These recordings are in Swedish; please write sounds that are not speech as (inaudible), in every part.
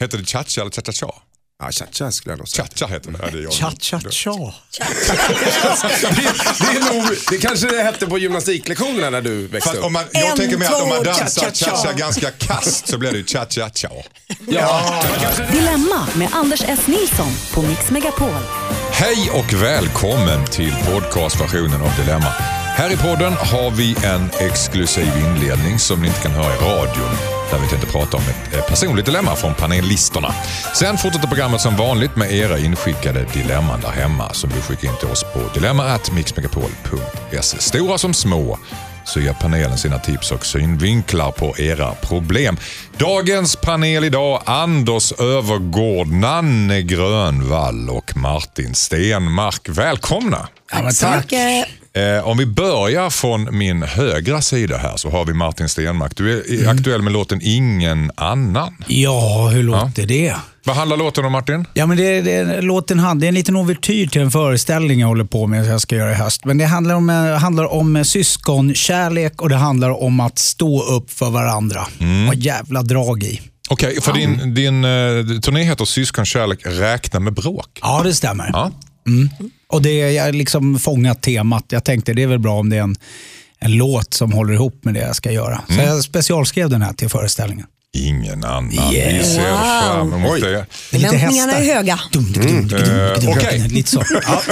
Heter det cha-cha eller cha-cha-cha? Ja, cha-cha skulle jag nog säga. Cha-cha heter det. Ja, det. Cha-cha-cha. Det, är nog, det kanske det hette på gymnastiklektionerna när du växte Fast upp. om man, jag En, tänker mig att om man dansar cha-cha-cha. cha-cha ganska kast så blir det ju cha-cha-cha. Dilemma med Anders S. Nilsson på Mix Megapol. Hej och välkommen till podcastversionen av Dilemma. Här i podden har vi en exklusiv inledning som ni inte kan höra i radion där vi tänkte prata om ett eh, personligt dilemma från panelisterna. Sen fortsätter programmet som vanligt med era inskickade dilemman där hemma som du skickar in till oss på dilemma.mixmegapol.se. Stora som små så ger panelen sina tips och synvinklar på era problem. Dagens panel idag Anders Övergård, Nanne Grönvall och Martin Stenmark. Välkomna! Ja, Så tack. Eh, om vi börjar från min högra sida här så har vi Martin Stenmark. Du är aktuell med låten Ingen annan. Ja, hur låter det? Vad handlar låten om Martin? Ja, men det, det, låten hand, det är en liten ouvertyr till en föreställning jag håller på med som jag ska göra i höst. Men det handlar om, eh, handlar om eh, syskonkärlek och det handlar om att stå upp för varandra. Mm. Och jävla drag i. Okej, för din, din eh, turné heter Syskonkärlek räkna med bråk. Ja, det stämmer. Ja. Och det, jag har liksom fångat temat. Jag tänkte det är väl bra om det är en, en låt som håller ihop med det jag ska göra. Så Mm. jag specialskrev den här till föreställningen. Ingen annan. Yeah. Vi ser fram emot Oj. det. Lite Förväntningarna är höga. Dum, dum, dum, dum, dum, dum, okej. Lite (laughs) så. Ja.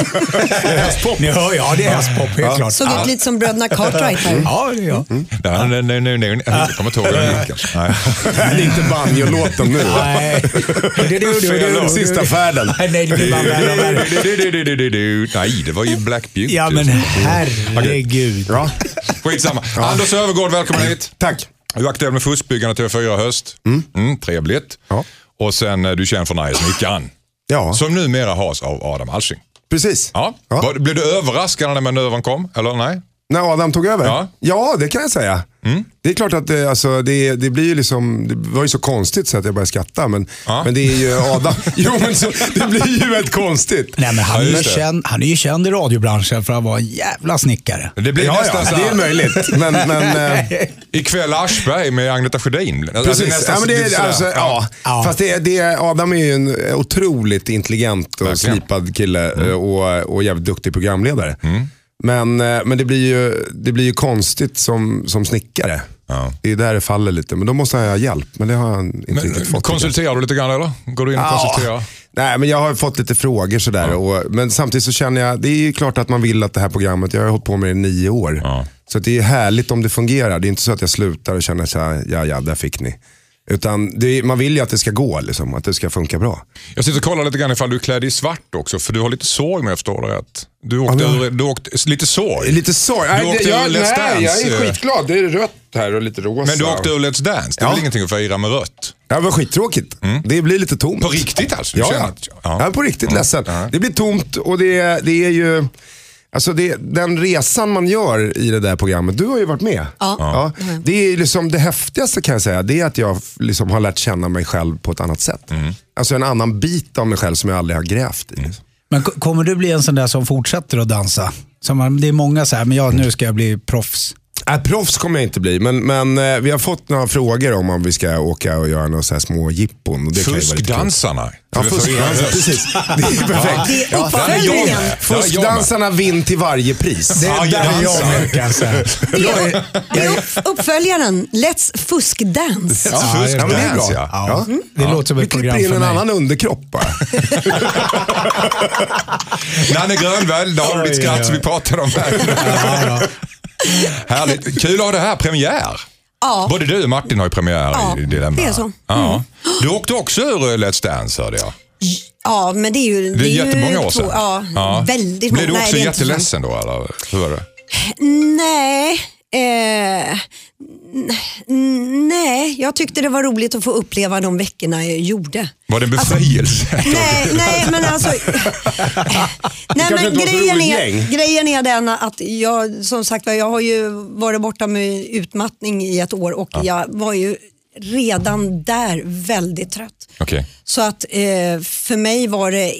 Ni hör, ja, det är hästpop, helt klart. Såg ut lite som bröderna Cartwright här. Ja, det är jag. Nej, nej, nej, nej, nej. Jag kommer inte ihåg den. (laughs) Det är inte banjolåten nu. Nej. (laughs) Sista färden. Nej, det blir bara värre och värre. Nej, det var ju Black Beauty. Ja, men herregud. Bra. Skitsamma. Anders Övergård, välkommen hit. Tack. Du är aktuell med Fuskbyggarna TV4 i höst. Mm. trevligt. Ja. Och sen är du känd för Nöjesnyckaren. Ja, Som numera has av Adam Alsing. precis. Ja. Ja. Blev du överraskad när manövern kom? Eller nej? När Adam tog över? Ja. Ja, det kan jag säga. Det är klart att det, alltså, det, det blir ju liksom, det var ju så konstigt så att jag började skratta. Men, Ja. men det är ju (laughs) Adam. jo, men så, det blir ju väldigt konstigt. Nej, men han, Ja, är känd, han är ju känd i radiobranschen för att vara en jävla snickare. Det blir Ja, nästan ja, så det är möjligt. Men, (laughs) men, eh, Ikväll Aschberg med Agneta Sjödin. Alltså, nästan Ja, men det är, alltså, ja. Ja. Fast det, det, Adam är ju en otroligt intelligent och Verkligen. slipad kille Mm. eh, och, och jävligt duktig programledare. Men, eh, men det, blir ju, det blir ju konstigt som, som snickare. Ja. Det är där det faller lite. Men då måste han ha hjälp. Men det har han inte riktigt Men, fått. konsulterar du lite grann eller? Går du in och konsulterar? Nej, men jag har fått lite frågor sådär. Och, men samtidigt så känner jag, det är ju klart att man vill att det här programmet, jag har hållit på med det i nio år. Ja. Så det är härligt om det fungerar. Det är inte så att jag slutar och känner så här, ja ja, där fick ni. Utan det man vill ju att det ska gå, liksom, att det ska funka bra. Jag sitter och kollar lite grann ifall du är klädd i svart också. För du har lite sorg om jag förstår det rätt. Du åkte, men- ur, du åkte lite sorg. Lite sorg. Du Nej, åkte jag, ur Let's jag är eh. skitglad. Det är rött här och lite rosa. Men du åkte ur Let's Dance. Det är Ja. väl ingenting att fira med rött? Ja, det var skittråkigt. Det blir lite tomt. På riktigt alltså? Ja, ja. att- ja. ja. på riktigt Ja. ledsen. Ja. Det blir tomt och det, det är ju... Alltså det, den resan man gör i det där programmet, du har ju varit med. Ja. Det är liksom det häftigaste kan jag säga, det är att jag liksom har lärt känna mig själv på ett annat sätt. Mm. Alltså en annan bit av mig själv som jag aldrig har grävt i. liksom. Men ko- kommer du bli en sån där som fortsätter att dansa? Som, det är många så här, men jag, nu ska jag bli proffs. Äh, proffs kommer jag inte bli, men, men eh, vi har fått några frågor om om vi ska åka och göra några så här små jippon. Och det kan ju vara lite kul. Fuskdansarna. Ja, fuskdansarna, precis. Det är perfekt. Det är där är jag uppföljningen. med. Där är jag med. Fuskdansarna vinn till varje pris. Det Ja, är där jag med kan jag säga. Det är, det är upp- uppföljaren. Let's fuskdance. Ja, Ja, men det är bra. ja. Ja, Det låter som Vi ett program klipper in för en mig. annan underkropp bara. (laughs) Nanne Grönvall, har Oj, skratt oj, som vi pratade om här. Ja, ja. Härligt. Kul att ha det här, premiär. Ja. Både du och Martin har ju premiär Ja, i Dilemma. det är så. Ja. Du åkte också ur Let's Dance hörde jag. Ja, men det är ju... Det är jättemånga år två- sedan. Ja, väldigt många. Blev du Nej, också så- jätteledsen då eller hur var det? Nej. Eh, nej, jag tyckte det var roligt att få uppleva de veckorna jag gjorde. Var det en befrielse? (laughs) Nej, nej men alltså. (laughs) (laughs) nej, men grejen, är, grejen är den att jag, som sagt var, jag har ju varit borta med utmattning i ett år och jag var ju redan där väldigt trött. Okej. Så att eh, för mig var det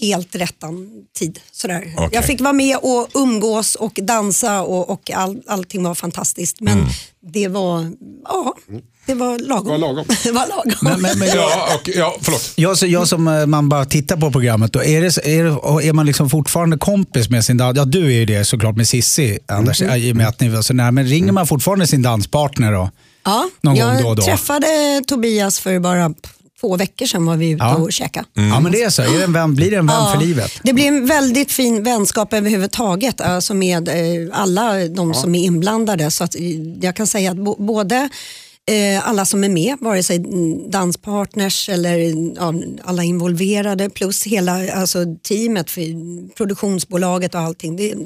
helt rättan tid. Sådär. Okej. Jag fick vara med och umgås och dansa och, och all, allting var fantastiskt. Men Mm. det var, ja, det var lagom. Var lagom. (laughs) det var lagom. Men, men, men, Ja, och, ja, förlåt. Jag, så- jag som eh, man bara tittar på programmet, då, är, det, är, det, är man liksom fortfarande kompis med sin dans... Ja, du är ju det såklart med Sissi, Anders, Mm. i och med att ni var så nära. Men ringer man fortfarande sin danspartner då? Ja, Någon jag gång då och då. träffade Tobias för bara två veckor sedan var vi ute och käkade. Ja, men det är så. Är det en vän, blir det en vän för livet? Det blir en väldigt fin vänskap överhuvudtaget alltså med eh, alla de som är inblandade. Så att, eh, jag kan säga att bo, både eh, alla som är med, vare sig mm, danspartners eller ja, alla involverade plus hela alltså, teamet, för produktionsbolaget och allting. Det är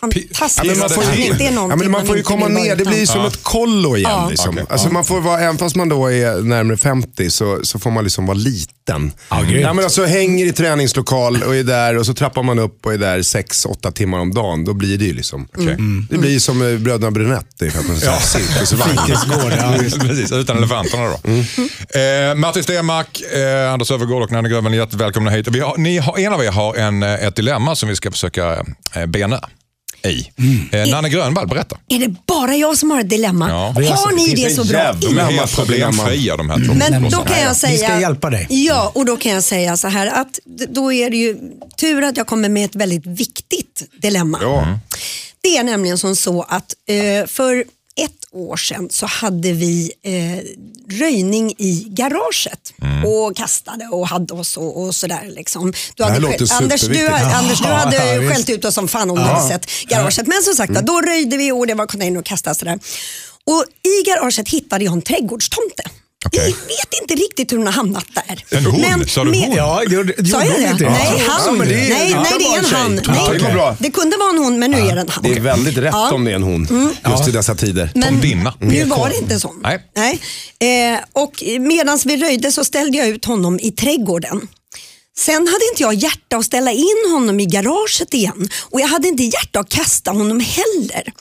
fantastiskt. Ja, men man får ju- det är Ja, men man får inte komma ner, det blir som ett kollo igen. Ja. Liksom. Okej. Alltså, man får vara, även fast man då är närmare 50 så, så får man liksom vara liten. Grymt. ja, men alltså, hänger i träningslokal och är där och så trappar man upp och är där 6-8 timmar om dagen. Då blir det ju liksom. Mm. Det blir som eh, Bröderna Brunett. Det är för att man ja. cirkusvagn. Fritidsgård, ja. (laughs) Precis, utan elefanterna då. Eh, Martin Stenmark, eh, Anders Öfvergård och Nanne Grönvall, hjärtligt välkomna hit. Vi har, ni har, en av er har en, eh, ett dilemma som vi ska försöka eh, bena i. Eh, Nanne Grönvall, berätta. Är det bara jag som har ett dilemma? Ja. Har ni det en så bra De är helt problemfria de här två. Men då kan jag säga... Vi ska hjälpa dig. Ja, och då kan jag säga så här att då är det ju tur att jag kommer med ett väldigt viktigt dilemma. Ja. Det är nämligen som så att eh, för ett år sedan så hade vi eh, röjning i garaget och kastade och hade oss och, och sådär. Liksom. Du här hade låter skäll- Anders, du, Anders, du Ja, hade (laughs) ja, skällt ut oss som fan om du hade sett garaget. Men som sagt, då röjde vi och det var container och kastade sådär. Och i garaget hittade jag en trädgårdstomte. Okej. Jag vet inte riktigt hur hon har hamnat där. En hon? Sa du hon? Ja, gjorde, Sa gjorde jag hon det? inte Nej, Ja, han. Ja, men det är- nej, ja, nej, det är en han. Ja, Nej, det. Det kunde vara en hon, men nu är det en han. Det är väldigt rätt Ja. om det är en hon. Just i dessa tider. Men Tomdinna. nu var det inte så. Nej. Eh, och medan vi röjde så ställde jag ut honom i trädgården. Sen hade inte jag hjärta att ställa in honom i garaget igen och jag hade inte hjärta att kasta honom heller.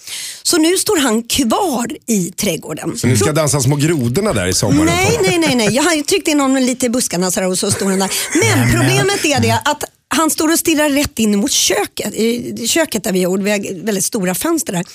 Så nu står han kvar i trädgården. Så ni ska dansa små grodorna där i sommar? Nej, nej, nej, nej. Jag har tryckt in honom lite i buskarna så och så står han där. Men problemet är det att han står och stirrar rätt in mot köket, i köket där vi har väldigt stora fönster där.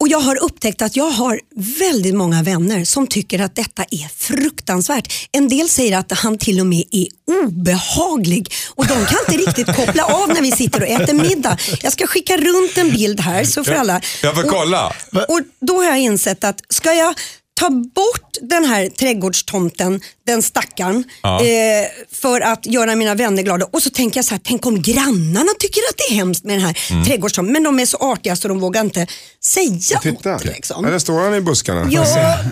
Och jag har upptäckt att jag har väldigt många vänner som tycker att detta är fruktansvärt. En del säger att han till och med är obehaglig och de kan inte riktigt koppla av när vi sitter och äter middag. Jag ska skicka runt en bild här så får alla. Jag får Och- kolla. och då har jag insett att ska jag ta bort den här trädgårdstomten, den stackaren, Ja. eh, för att göra mina vänner glada. Och så tänker jag så här, tänk om grannarna tycker att det är hemskt med den här Mm. trädgårdstomten. Men de är så artiga så de vågar inte säga Titta, något. Liksom. ja, där står han i buskarna. Ja,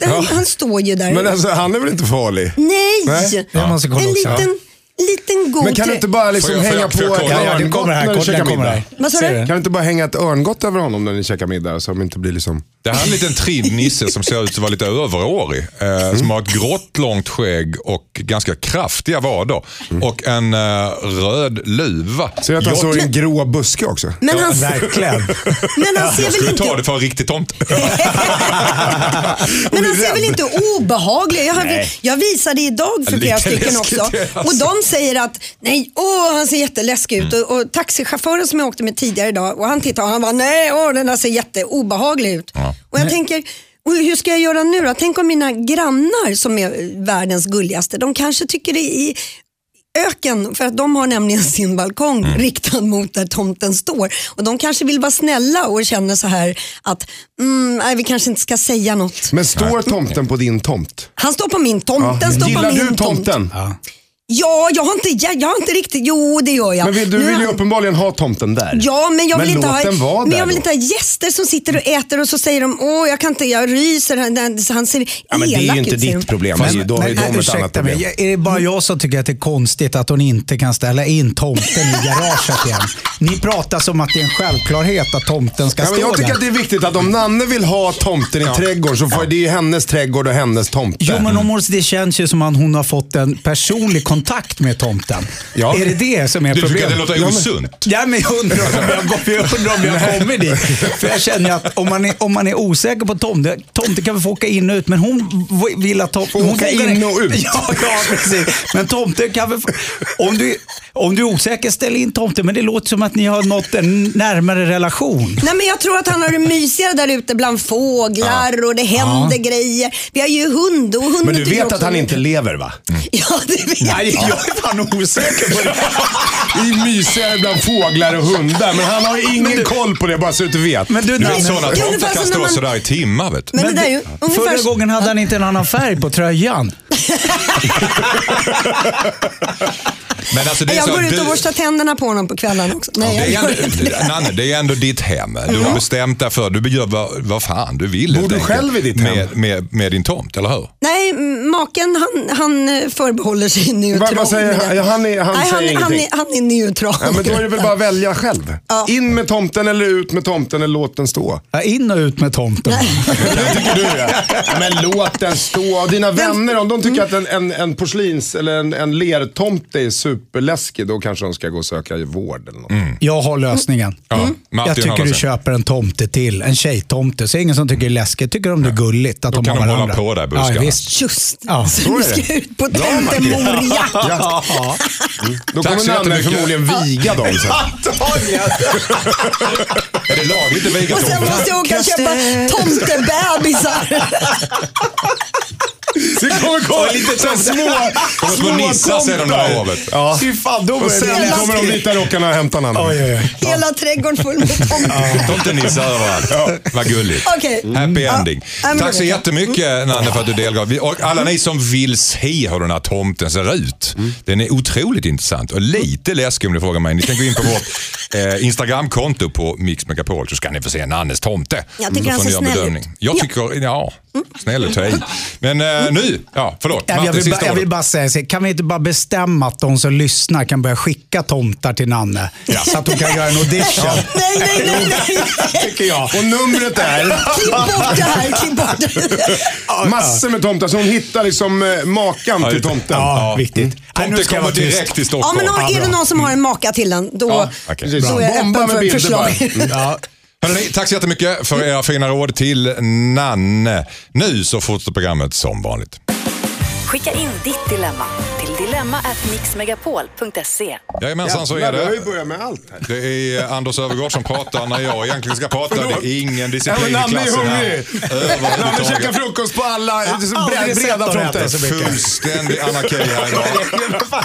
han, han står ju där. Men alltså, han är väl inte farlig? Nej! Nej. Kolla en liten, liten god Men kan du inte bara liksom Får jag- får hänga jag- får jag på kolla? ett Ja, ja, den örngott kommer här. när Den käkar kommer middag? här. Vad sa Ser du? du? Kan du inte bara hänga ett örngott över honom när ni käkar middag så de inte blir liksom... Det här är en liten tridd nisse som ser ut att vara lite överårig. Eh, Som har ett grått långt skägg och ganska kraftiga vader. Och en eh, röd luva. Ser du att han Jag- står i en grå buske också? Men han, Verkligen. (laughs) men han ser Jag väl skulle inte ta det för en riktig tomte. (laughs) (laughs) Men han ser väl inte obehaglig Jag, har, jag visade idag för Lite flera stycken läskigt, också. alltså. Och de säger att nej, åh, han ser jätteläskig ut. Och, och taxichauffören som jag åkte med tidigare idag och han tittade och han bara nej, åh, den där ser jätteobehaglig ut. Ja. Och jag tänker, och hur ska jag göra nu då? Tänk om mina grannar som är världens gulligaste, de kanske tycker det är öken för att de har nämligen sin balkong Mm. riktad mot där tomten står. Och de kanske vill vara snälla och känner så här att mm, nej, vi kanske inte ska säga något. Men står tomten på din tomt? Han står på min tomt, den står på Gillar min du tomt. tomten? Ja, jag har, inte, jag, jag har inte riktigt, jo det gör jag. Men vill, du Nu vill ju uppenbarligen ha tomten där. Ja, men jag Men vill inte låt ha, men där jag vill inte ha gäster som sitter och äter och så säger de åh jag kan inte, jag ryser, han, han- ser Ja, men det är elak ju inte ut. ditt problem. Men, Alltså, då har ju men, de ett annat problem. mig, är det bara jag som tycker att det är konstigt att hon inte kan ställa in tomten i garaget igen? Ni pratar som att det är en självklarhet att tomten ska Ja, men stå jag tycker där. att det är viktigt att om Nanne vill ha tomten i trädgården så får det är ju hennes trädgård och hennes tomte. Jo men om hon, det känns ju som att hon har fått en personlig kontakt med tomten. Ja. Är det det som är Du tycker problemet? att det låter osunt? Ja, men jag undrar om jag, går- jag, undrar om jag kommer dit. För jag känner att om man är, om man är osäker på tomte, tomte kan väl få åka in och ut, men hon vill att tomte... Få åka in och ut. Ja, ja, precis. Men tomte kan väl... få- Om du, Om du är osäker, ställ in tomten. Men det låter som att ni har nått en närmare relation. Nej, men jag tror att han har det mysigare där ute bland fåglar och det händer grejer. Vi har ju hund och hunden Men du vet att han inte lever va? (laughs) Ja, det vet Nej, jag. jag är fan osäker på det. Det är mysigare bland fåglar och hundar, men han har ingen koll på det, bara så att du vet. Men du, Du sådana tomtar kan stå man- sådär i timmar vet du. Men, det där ju ungefär... förra gången hade han inte en annan färg på tröjan. (laughs) (laughs) Men alltså det är jag så, går ut och borstar tänderna på honom på kvällen också. Nej, jag Det är, det. ändå, Nanne, det är ändå ditt hem. Du har bestämt dig för, du gör vad, vad fan du vill. Bor du själv i ditt hem? med, med, med din tomt, eller hur? Nej, maken han, han eh, förbehåller sig neutral. Vad- säger han? Ja, han är- han Nej, säger han, han, är, ingenting. han är neutral. Ja, men då är det väl bara att välja själv. Ja. In med tomten eller ut med tomten eller låt den stå. Ja, In och ut med tomten. (laughs) Det tycker du ja. Men låt den stå. Och dina vänner, om de tycker att en, en, en porslins eller en, en lertomte är superläskig, då kanske de ska gå och söka vård eller något. Jag har lösningen. Ja, Martin Jag tycker du köper en tomte till. En tjejtomte. Så ingen som tycker det är läskigt. Tycker de det är gulligt att Då de kan har de hålla varandra. på där buskarna. Ja, visst. Just Ja, så så vi är det. ska ut på Martin. tomtemorjakt. Ja. Då Tack kommer så Nanne förmodligen viga dem sen. (laughs) Är det lagligt att viga Och sen måste jag åka och köpa tomtebebisar. (laughs) Det kommer komma lite (laughs) så små, små nissar sen om några år. vet du. Ja. Fy fan, då Och sen bli kommer de vita rockarna och hämtar Nanne. Oj, oj, oj. Hela trädgården full med (laughs) tomtar. Tomtenissar överallt. Vad gulligt. Okej. Happy Ja. ending. Ja, men Tack så jättemycket Nanne för att du delgav. Vi- Och alla ni som vill se hur den här tomten ser ut. Den är otroligt intressant och lite läskig om du frågar mig. Ni kan gå in på vårt (laughs) eh, Instagramkonto på Mix Megapol så ska ni få se Nannes tomte. Jag tycker Så han får ni ser göra en snäll ut. Jag Ja. tycker, ja, snäll att ta i. Men eh, nu, ja förlåt. Ja, Jag Martin, vill, bara, jag vill bara säga, så kan vi inte bara bestämma att de som lyssnar kan börja skicka tomtar till Nanne? Så att de kan göra en audition. Nej, nej, nej, nej. tycker jag. Och numret är Klipp bort det här, klipp bort det. massor med tomtar, så hon hittar liksom eh, makan till tomten. Ja, viktigt. Nu Tomten jag kommer direkt till Ja, Stockholm. men om- är det någon som har en maka till den, då, Ja, precis. då är jag öppen för förslag. Hörrni, tack så jättemycket för era fina råd till Nanne. Nu så fortsätter programmet som vanligt. Skicka in ditt dilemma till dilemma@mixmegapol.se. Jajamensan så är Jävlar, Vi har det. ju börjat med allt här. Det är Anders Övergård som pratar när jag egentligen ska prata. Förlåt. Det är ingen Ja, men disciplin i Nanne är klassen här. hungrig. Nanne käkar frukost på alla aldrig breda, breda fronter. så mycket. Fullständig anarki här idag.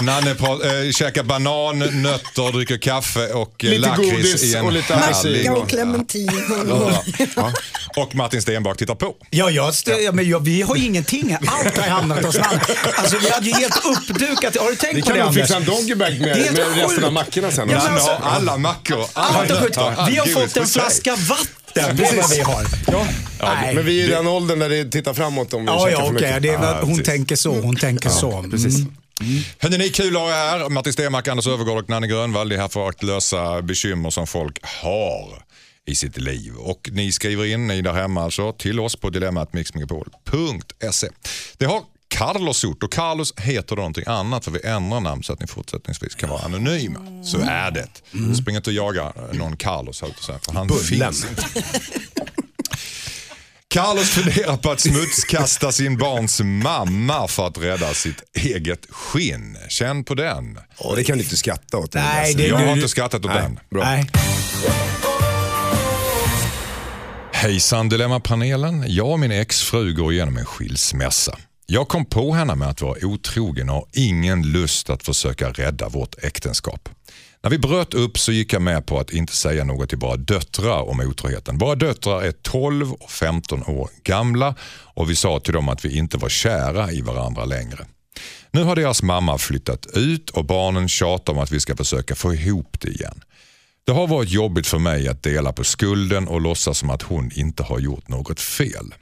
(laughs) Nanne äh, käkar banan, nötter, dricker kaffe och eh, lakrits i en och lite Macka och clementin. Och Martin Stenbak tittar på. Ja, jag, stö- ja, men jag, vi har ju ingenting. Allt har hamnat hos Nanne. Alltså, vi hade ju helt uppdukat. Har du tänkt Vi på kan det nog Anders? fixa en doggybag Det är med, helt med resten sjukt. av mackorna sen. Ja, alltså- alla mackor. Allt har skjutit. all Vi har fått en flaska vatten. Det är vad vi har. Ja. Nej. Men vi är i den åldern där det tittar framåt om vi Ja, ja för okej. mycket. Det är, Ja, hon precis. tänker så. Hon tänker så. Precis. Mm. Hörrni, ni kul att ha er här. Martin Stenmark, Anders Öfvergård och Nanne Grönvall. Det är här för att lösa bekymmer som folk har i sitt liv. Och ni skriver in, ni där hemma alltså, till oss på dilemmatmixmegapol.se. Det har Carlos gjort och Carlos heter då någonting annat för vi ändrar namn så att ni fortsättningsvis kan vara anonyma. Så är det. Spring inte och jaga någon Carlos för han Bullen. finns inte. Carlos funderar på att smutskasta sin barns mamma för att rädda sitt eget skinn. Känn på den. Åh, det kan du inte skratta åt. Nej, det- Jag har inte skrattat åt Nej, den. bra. Nej. Hejsan Dilemmapanelen. Jag och min exfru går igenom en skilsmässa. Jag kom på henne med att vara otrogen och har ingen lust att försöka rädda vårt äktenskap. När vi bröt upp så gick jag med på att inte säga något till våra döttrar om otroheten. Våra döttrar är 12 och 15 år gamla och vi sa till dem att vi inte var kära i varandra längre. Nu har deras mamma flyttat ut och barnen tjatar om att vi ska försöka få ihop det igen. Det har varit jobbigt för mig att dela på skulden och låtsas som att hon inte har gjort något fel.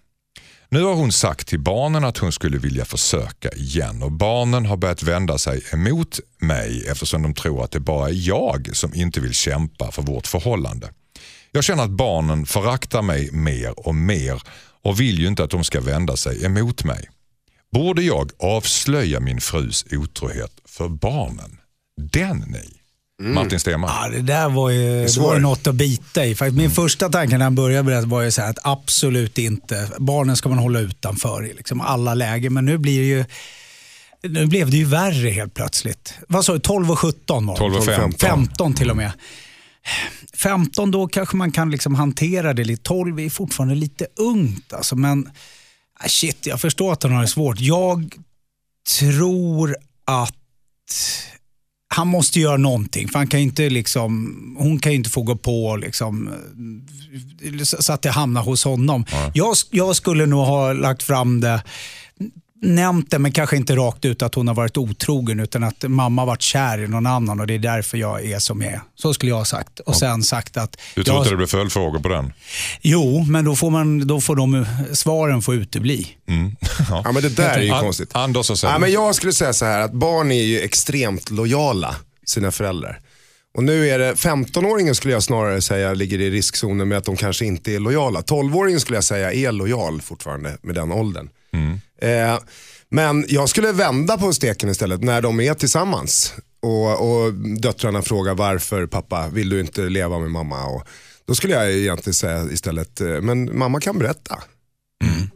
Nu har hon sagt till barnen att hon skulle vilja försöka igen och barnen har börjat vända sig emot mig eftersom de tror att det bara är jag som inte vill kämpa för vårt förhållande. Jag känner att barnen föraktar mig mer och mer och vill ju inte att de ska vända sig emot mig. Borde jag avslöja min frus otrohet för barnen? Den ni. Martin Stenmarck. Ja, det där var ju, det var ju något att bita i. Min första tanke när han började berätta var ju så här att absolut inte. Barnen ska man hålla utanför i liksom alla lägen. Men nu blir det ju Nu blev det ju värre helt plötsligt. Vad sa du? 12 och 17 var det. 12 och 15. 15 till och med. 15 då kanske man kan liksom hantera det lite. 12 är fortfarande lite ungt alltså, men ah, shit, jag förstår att han har det svårt. Jag tror att han måste göra någonting. För han kan inte liksom, hon kan ju inte få gå på liksom, eh, så att det hamnar hos honom. Jag, jag skulle nog ha lagt fram det nämnt det, men kanske inte rakt ut att hon har varit otrogen, utan att mamma har varit kär i någon annan och det är därför jag är som jag är. Så skulle jag ha sagt. Och sen sagt att... Du tror jag, inte det blir följdfrågor på den? Jo, men då får, man, då får de svaren få utebli. (laughs) Ja, men det där är ju An- konstigt. Anders, vad säger Ja, men jag skulle säga så här att barn är ju extremt lojala sina föräldrar. Och nu är det 15-åringen skulle jag snarare säga ligger i riskzonen med att de kanske inte är lojala. 12-åringen skulle jag säga är lojal fortfarande med den åldern. Eh, men jag skulle vända på steken istället när de är tillsammans. Och, och döttrarna frågar varför pappa vill du inte leva med mamma? Och då skulle jag egentligen säga istället, eh, men mamma kan berätta.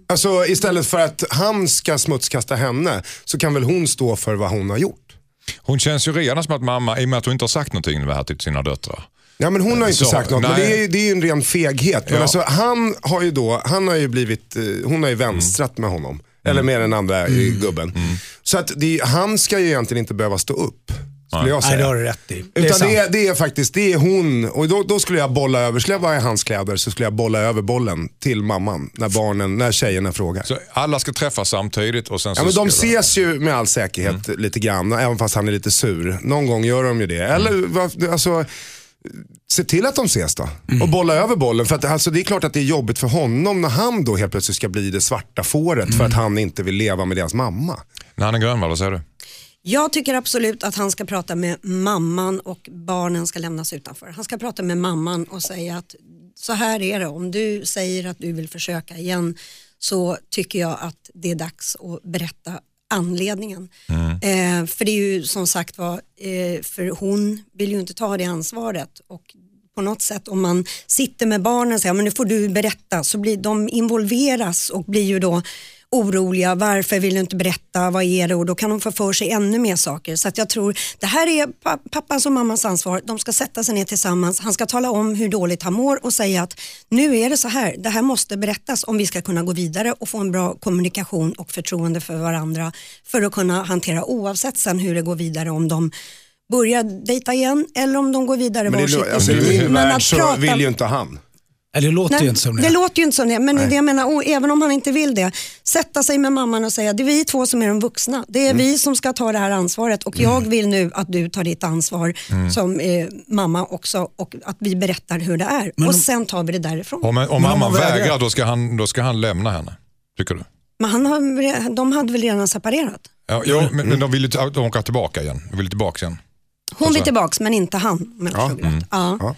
Alltså istället för att han ska smutskasta henne så kan väl hon stå för vad hon har gjort. Hon känns ju redan som att mamma, i och med att hon inte har sagt någonting det här till sina döttrar. Ja men hon har inte Så, sagt något, men nej. det är, det är en ren feghet. Men Ja. alltså, han har ju då, han har ju blivit, eh, hon har ju vänstrat med honom. Eller med den andra eh, gubben. Så att det, han ska ju egentligen inte behöva stå upp. Skulle jag Nej, det säga. har du rätt i. Det är Utan sant. det är, det är faktiskt, det är hon. Och då, då skulle jag bolla över, skulle jag vara i hans kläder så skulle jag bolla över bollen till mamman. När barnen, när tjejerna frågar. Så alla ska träffas samtidigt och sen så Ja, men de ses ju med all säkerhet lite grann, även fast han är lite sur. Någon gång gör de ju det. Eller vad- alltså, se till att de ses då. Och bolla över bollen. För att, alltså, det är klart att det är jobbigt för honom när han då helt plötsligt ska bli det svarta fåret för att han inte vill leva med deras mamma. Nanne Grönvall, vad säger du? Jag tycker absolut att han ska prata med mamman och barnen ska lämnas utanför. Han ska prata med mamman och säga att så här är det, om du säger att du vill försöka igen så tycker jag att det är dags att berätta anledningen. Eh, för det är ju som sagt var, eh, för hon vill ju inte ta det ansvaret och på något sätt om man sitter med barnen och säger men nu får du berätta så blir de involveras och blir ju då oroliga, varför vill du inte berätta, vad är det? Och då kan de få för sig ännu mer saker. Så att jag tror det här är pa- pappas och mammas ansvar, de ska sätta sig ner tillsammans, han ska tala om hur dåligt han mår och säga att nu är det så här, det här måste berättas om vi ska kunna gå vidare och få en bra kommunikation och förtroende för varandra för att kunna hantera oavsett sen hur det går vidare om de börjar dejta igen eller om de går vidare Men varsitt. alltså, I Men min värld så prata- vill ju inte han. Nej, det låter Nej, ju inte som det. det låter ju inte som det, men det jag menar, och även om han inte vill det, sätta sig med mamman och säga det är vi två som är de vuxna. Det Mm. är vi som ska ta det här ansvaret och jag vill nu att du tar ditt ansvar Mm. som eh, mamma också och att vi berättar hur det är Men och om- sen tar vi det därifrån. Om, om mamman man vägrar- då ska, han, då ska han lämna henne. Tycker du? Men han har, de hade väl redan separerat? Ja, jo, men, men de vill ju t- de åka tillbaka igen. De vill tillbaka igen. Hon Alltså- vill tillbaks men inte han. Om jag Ja. Ja. Ja.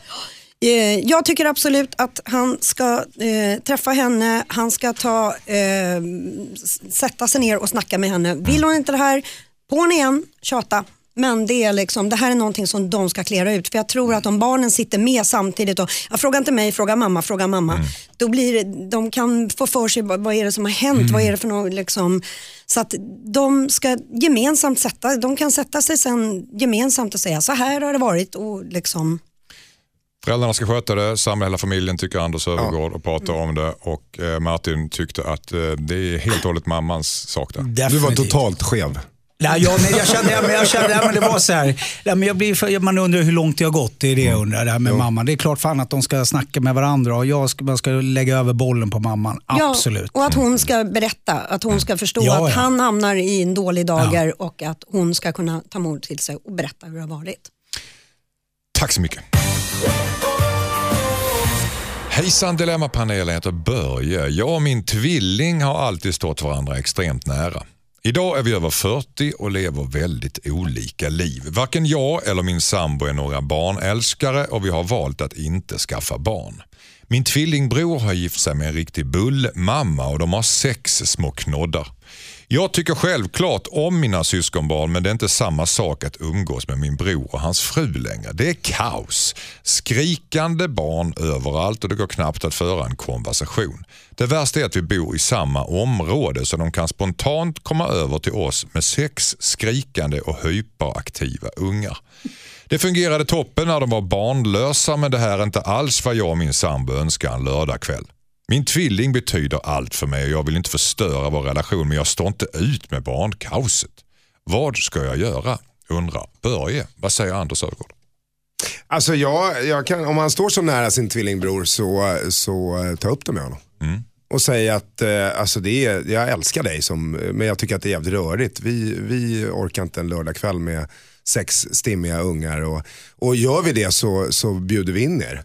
Eh, Jag tycker absolut att han ska eh, träffa henne, han ska ta, eh, sätta sig ner och snacka med henne. Vill hon inte det här, på henne igen, tjata. Men det, är liksom, det här är någonting som de ska klära ut. För jag tror att om barnen sitter med samtidigt och, frågar inte mig, fråga mamma, fråga mamma. Då blir det, de kan få för sig vad, är det som har hänt, vad är det för något liksom. Så att de ska gemensamt sätta, de kan sätta sig sen gemensamt och säga så här har det varit och liksom Föräldrarna ska sköta det, samla hela familjen tycker Anders Öfvergård och prata om det. Och eh, Martin tyckte att eh, det är helt och hållet mammans sak där. Du var totalt skev. Nej, jag, men jag kände, men jag kände men det var så här, nej, men jag blir, för- man undrar hur långt det har gått, det är det jag undrar, det här med mamman. Det är klart fan att de ska snacka med varandra och jag ska, man ska lägga över bollen på mamman, absolut. Ja, och att hon ska berätta, att hon ska förstå Ja, att ja. han hamnar i en dålig dager och att hon ska kunna ta mod till sig och berätta hur det har varit. Tack så mycket. Hejsan Dilemmapanelen, jag heter Börje. Jag och min tvilling har alltid stått varandra extremt nära. Idag är vi över 40 och lever väldigt olika liv. Varken jag eller min sambo är några barnälskare och vi har valt att inte skaffa barn. Min tvillingbror har gift sig med en riktig bullmamma och de har sex små knoddar. Jag tycker självklart om mina syskonbarn men det är inte samma sak att umgås med min bror och hans fru längre. Det är kaos. Skrikande barn överallt och det går knappt att föra en konversation. Det värsta är att vi bor i samma område så de kan spontant komma över till oss med sex skrikande och hyperaktiva ungar. Det fungerade toppen när de var barnlösa men det här är inte alls vad jag och min sambo önskar en lördagkväll. Min tvilling betyder allt för mig och jag vill inte förstöra vår relation men jag står inte ut med barnkaoset. Vad ska jag göra? Undrar Börje. Vad säger Anders Södergård? Alltså jag, jag kan, om han står så nära sin tvillingbror så, så eh, ta upp det med honom. Och säga att eh, alltså det är, jag älskar dig som, men jag tycker att det är jävligt rörigt. Vi, vi orkar inte en lördagkväll med sex stimmiga ungar och, och gör vi det så, så bjuder vi in er.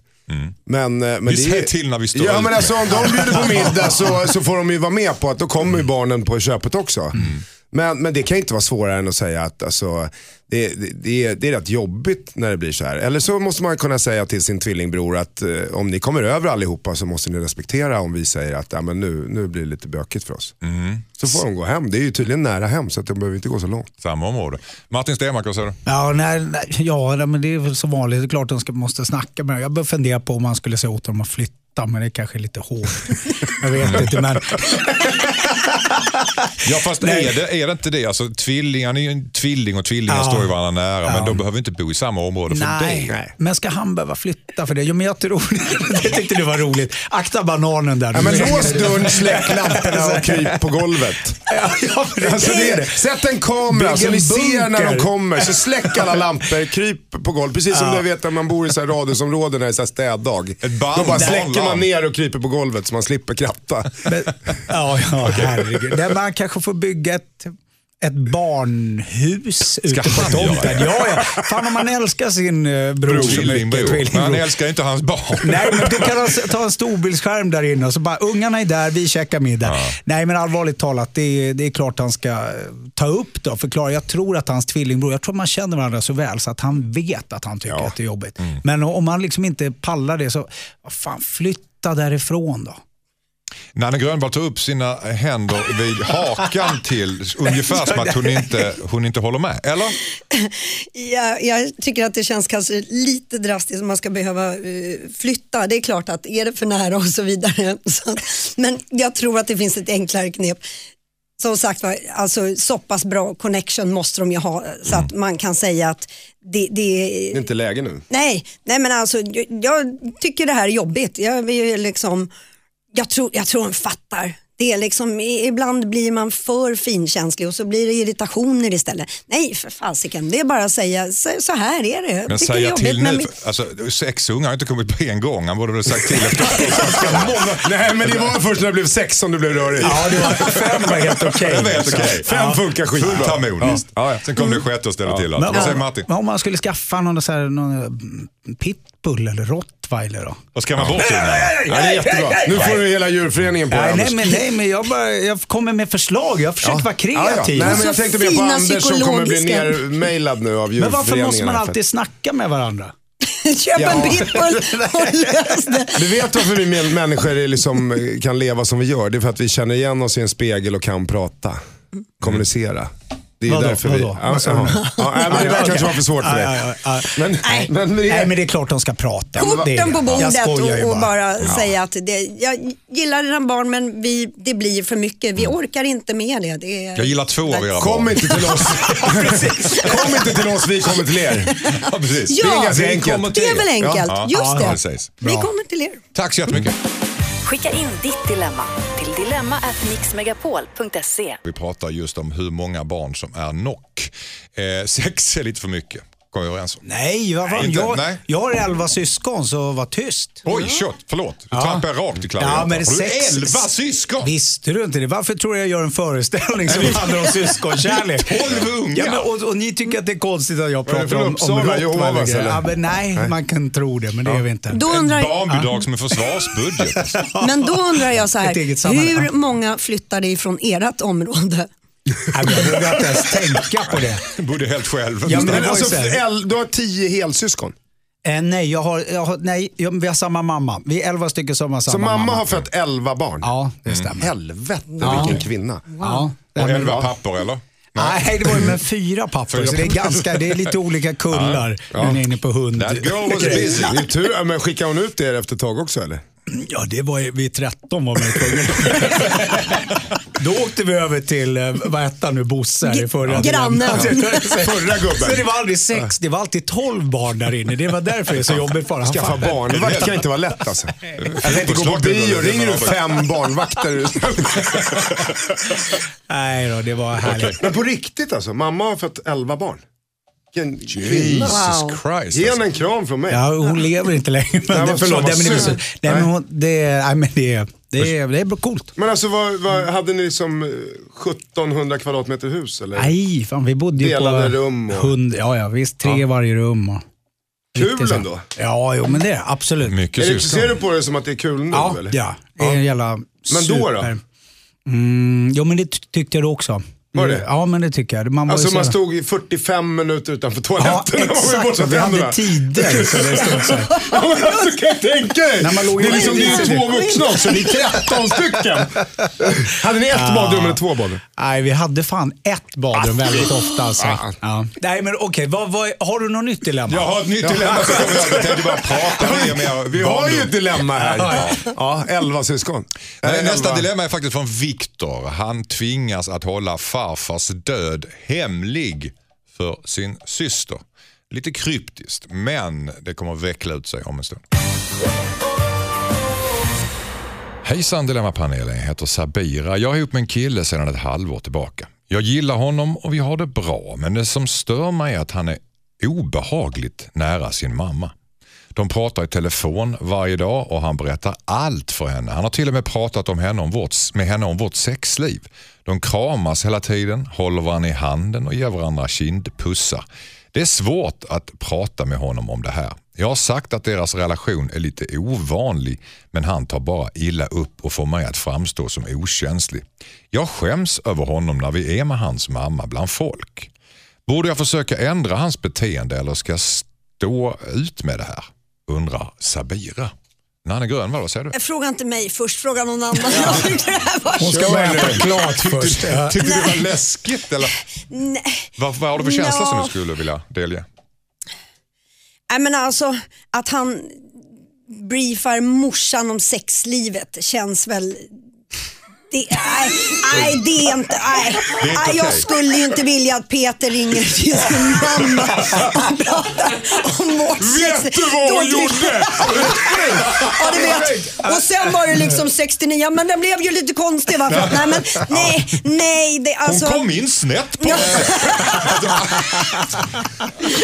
Men, eh, men Vi det säger till när vi står Ja ut. men alltså om de bjuder på middag så, så får de ju vara med på att då kommer ju barnen på köpet också. Men, men det kan inte vara svårare än att säga att alltså, det, det, det, är, det är rätt jobbigt när det blir så här. Eller så måste man kunna säga till sin tvillingbror att eh, om ni kommer över allihopa så måste ni respektera om vi säger att ja, men nu, nu blir det lite bökigt för oss. Så får de gå hem. Det är ju tydligen nära hem så att de behöver inte gå så långt. Samma område. Martin Stenmark, vad säger du? Ja, nej, nej, ja nej, men det är väl så vanligt. Det är klart de ska, måste snacka med Jag börjar fundera på om man skulle säga åt dem att flytta, men det är kanske är lite hårt. (laughs) Jag vet inte, men Ja fast Nej. är det, är det inte det? Alltså, tvillingar, ni är ju en tvilling och tvillingar Ja. står ju varandra nära men Ja. de behöver inte bo i samma område för nej. det. Men ska han behöva flytta för det? Jo, men jag tror (laughs) det. tyckte du var roligt. Akta bananen där. Ja, men lås dörren, släck lamporna och kryp på golvet. (laughs) Ja, ja, men det Alltså är det, det. sätt en kamera Bygg så en ni ser när de kommer. Så släck alla (laughs) lampor, kryp på golvet. Precis som du vet när man bor i så här radhusområden när det är så här städdag. band- Då bara släcker man ner och kryper på golvet så man slipper kratta. Men, ja, ja herregud. Där man kanske får bygga ett, ett barnhus ute på tomten. Ja, ja. Fan om man älskar sin uh, bror så mycket. Tvillingbror. Men han älskar inte hans barn. Nej, men då kan ta en storbildsskärm där inne och så bara, ungarna är där, vi käkar middag. Nej, men allvarligt talat, det är, det är klart han ska eh, ta upp det och förklara. Jag tror att hans tvillingbror, jag tror man känner varandra så väl så att han vet att han tycker att det är jobbigt. Men om han liksom inte pallar det så, fan, flytta därifrån då. Nanne Grönvall tar upp sina händer vid hakan (laughs) till ungefär som att hon inte, hon inte håller med. Eller? (laughs) Jag, jag tycker att det känns kanske lite drastiskt om man ska behöva eh, flytta. Det är klart att är det för nära och så vidare. (laughs) Så, men jag tror att det finns ett enklare knep. Som sagt var, alltså så pass bra connection måste de ju ha så att man kan säga att det, det Det är inte läge nu. Nej, nej men alltså jag, jag tycker det här är jobbigt. Jag, vill ju liksom, jag, tror, jag tror de fattar. Det är liksom, ibland blir man för finkänslig och så blir det irritationer istället. Nej för fasiken, det är bara att säga så, så här är det. Men tycker det är säga jobbigt till nu. mitt- Alltså, sex ungar har inte kommit på en gång. Han borde väl sagt till efter många. Nej men det var först när det blev sex som det blev rörigt. Ja, det var fem var helt okej. Var helt okej. Fem funkar skitbra. Fullt harmoniskt. Ja, ja. Sen kom det sjätte och ställde till allt. Men Vad säger om, Martin? om man skulle skaffa någon, så här, någon eh, pitbull eller rottweiler då? Vad ska man bort ungarna? Ja, det är jättebra. Nu får du hela djurföreningen på dig Nej, men, nej, men jag, bara, jag kommer med förslag. Jag försöker vara Ja, ja. kreativ. Nej, men Så jag tänkte mer på fina Anders som kommer bli nermailad nu av Men djurföreningen. varför måste man alltid snacka med varandra? (laughs) Köp Ja. en pitbull (laughs) och lös det. Du vet varför vi män- människor är liksom, kan leva som vi gör? Det är för att vi känner igen oss i en spegel och kan prata. Kommunicera. Det är Vadå? därför vi... Vadå? Ja, jaha. ja, nej, men det där kanske var för svårt för Ja, dig. ja, ja, ja. Men, Nej. men, men, Nej, men det är klart de ska prata. Det Korten det. på bordet och, och bara säga att det, jag gillar dina barn men vi, det blir för mycket. Vi orkar inte med det. det är, Jag gillar två av era Kom barn. inte till oss. (laughs) Kom inte till oss, vi kommer till er. Ja, precis. Ja, Det är ganska Vi enkelt. det är väl enkelt. Ja, Just ja, det. Vi kommer till er. Tack så jättemycket. Skicka in ditt dilemma till dilemma@mixmegapol.se. Vi pratar just om hur många barn som är nock. Eh, sex är lite för mycket. Kom vi överens om. Nej, vad fan, inte- jag, nej. jag har elva syskon så var tyst. Oj, shit, förlåt. Du Ja. trampar rakt i klaviaten. Ja, men Har du sex- elva syskon? Visste du inte det? Varför tror du jag gör en föreställning som handlar om syskonkärlek? (laughs) Tolv ungar. Ja, men, och, och ni tycker att det är konstigt att jag pratar om, om rottweiler Jehovas, grejer. eller? ja, men nej, man kan tro det, men det är vi inte. Då Ett undrar, barnbidrag som en försvarsbudget. (laughs) men då undrar jag så Ett här, hur många flyttade ifrån ert område? Nej, jag vågar inte ens tänka på det. (laughs) Bodde helt själv. Ja, men alltså, du har tio helsyskon. Eh, nej, jag har, jag har, nej jag, vi har samma mamma. Vi är elva stycken som har samma Så mamma har fött elva barn. Ja, det stämmer. Helvete Ja. vilken kvinna. Ja. Det här Och elva pappor eller? Nej, det var ju med (laughs) fyra pappor. Så det är, ganska, det är lite olika kullar när ni är inne på hund. That girl was busy. Det är tur, ja, men skickade hon ut er efter ett tag också eller? Ja, det var vid 13 var man tvungen. (laughs) Då åkte vi över till, eh, vad hette han nu, Bosse här i förra Grannen. (laughs) Förra gubben. Så det var aldrig sex, det var alltid 12 barn där inne. Det var därför det är så jobbigt för honom. Han Skaffa barnvakt kan inte vara lätt alltså. Jag tänkte gå på bio, ringer du fem barnvakter? (laughs) Nej då, det var härligt. Men på riktigt alltså, mamma har fått 11 barn. Vilken kvinna. Jesus Wow. Christ. Ge Alltså. henne en kram från mig. Ja, hon lever inte längre. Men det, förlåt, nej, men det, är nej, men hon, det, nej, men det, det, är, det är coolt. Men alltså vad, vad, hade ni som eh, 1700 kvadratmeter hus eller? Nej, fan vi bodde ju Delade på rum och- hund, ja, ja, visst. Tre i varje rum. Och, Kul ändå. Ja, jo, men det är absolut. Mycket Är det, ser du på det som att det är kul nu Ja, eller? ja. Det är en jävla Men då då? super. Mm, jo, men det ty- tyckte jag då också. Var det? Ja, men det tycker jag. Man Alltså så man stod i 45 minuter utanför Ja, toaletten var exakt. Vi hade tider. Så det stod så här. (laughs) Ja, men alltså kan jag tänka dig? När man låg det är liksom det är två vuxna också, det är 13 stycken. Hade ni ett badrum eller två badrum? Nej, vi hade fan ett badrum väldigt ofta. Alltså. Ah. Ja. Nej, men okej. Vad, har du något nytt dilemma? Jag har ett nytt dilemma jag. Tänkte bara prata och mer. Vi har ju ett dilemma här. Ja, 11 syskon. Nej, nästa elva. dilemma är faktiskt från Viktor. Han tvingas att hålla farfars död hemlig för sin syster. Lite kryptiskt, men det kommer att veckla ut sig om en stund. Hejsan Dilemmapanelen, jag heter Sabira. Jag är ihop med en kille sedan ett halvår tillbaka. Jag gillar honom och vi har det bra, men det som stör mig är att han är obehagligt nära sin mamma. De pratar i telefon varje dag och han berättar allt för henne. Han har till och med pratat om henne om vårt, med henne om vårt sexliv. De kramas hela tiden, håller varandra i handen och ger varandra kindpussar. Det är svårt att prata med honom om det här. Jag har sagt att deras relation är lite ovanlig men han tar bara illa upp och får mig att framstå som okänslig. Jag skäms över honom när vi är med hans mamma bland folk. Borde jag försöka ändra hans beteende eller ska jag stå ut med det här? Undrar Sabira. Nanne Grönvall, vad säger du? Fråga inte mig först, fråga någon annan. (laughs) Jag tyckte det här var Hon ska bara nu. äta klart först. Ja. Tyckte du det var läskigt eller Nej. vad, vad har du för känsla som du skulle vilja delge? Nej men alltså att han briefar morsan om sexlivet känns väl det, nej, nej, det är inte, nej. Det är inte nej, jag skulle ju inte vilja att Peter ringer till sin mamma och pratar om vårt sex. Vet du vad hon gjorde? (laughs) Ja, det vet. Och sen var det liksom 69, men den blev ju lite konstig. Va? Att, nej, men, nej, nej. Det, Hon alltså, kom in snett på. (laughs)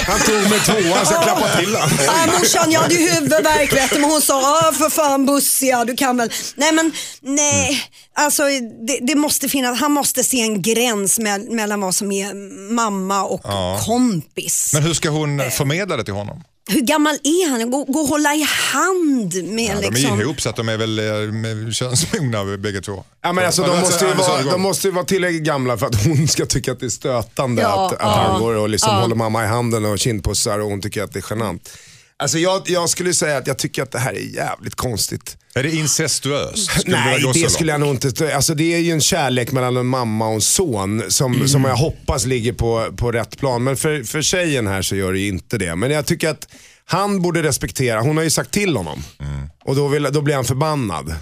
Han tog mig tvåan så jag klappade till honom. Ja, morsan, jag hade ju huvudvärk men hon sa, för fan bussiga, du kan väl. Nej men nej, alltså det, det måste finnas, han måste se en gräns me- mellan vad som är mamma och kompis. Men hur ska hon förmedla det till honom? Hur gammal är han? Gå, gå och hålla i hand med Ja, de är liksom. ihop så att de är väl eh, könsmogna bägge två. Ja, men alltså, de, måste ju alltså, vara, alltså, de måste ju vara tillräckligt gamla för att hon ska tycka att det är stötande Ja, att, att ja, han går och liksom ja. håller mamma i handen och kindpussar och hon tycker att det är genant. Alltså jag, jag skulle säga att jag tycker att det här är jävligt konstigt. Är det incestuöst? Skulle Nej, det skulle jag nog inte. Alltså det är ju en kärlek mellan en mamma och en son som, Mm. som jag hoppas ligger på, på rätt plan. Men för, för tjejen här så gör det ju inte det. Men jag tycker att han borde respektera, hon har ju sagt till honom. Mm. Och då, vill, då blir han förbannad.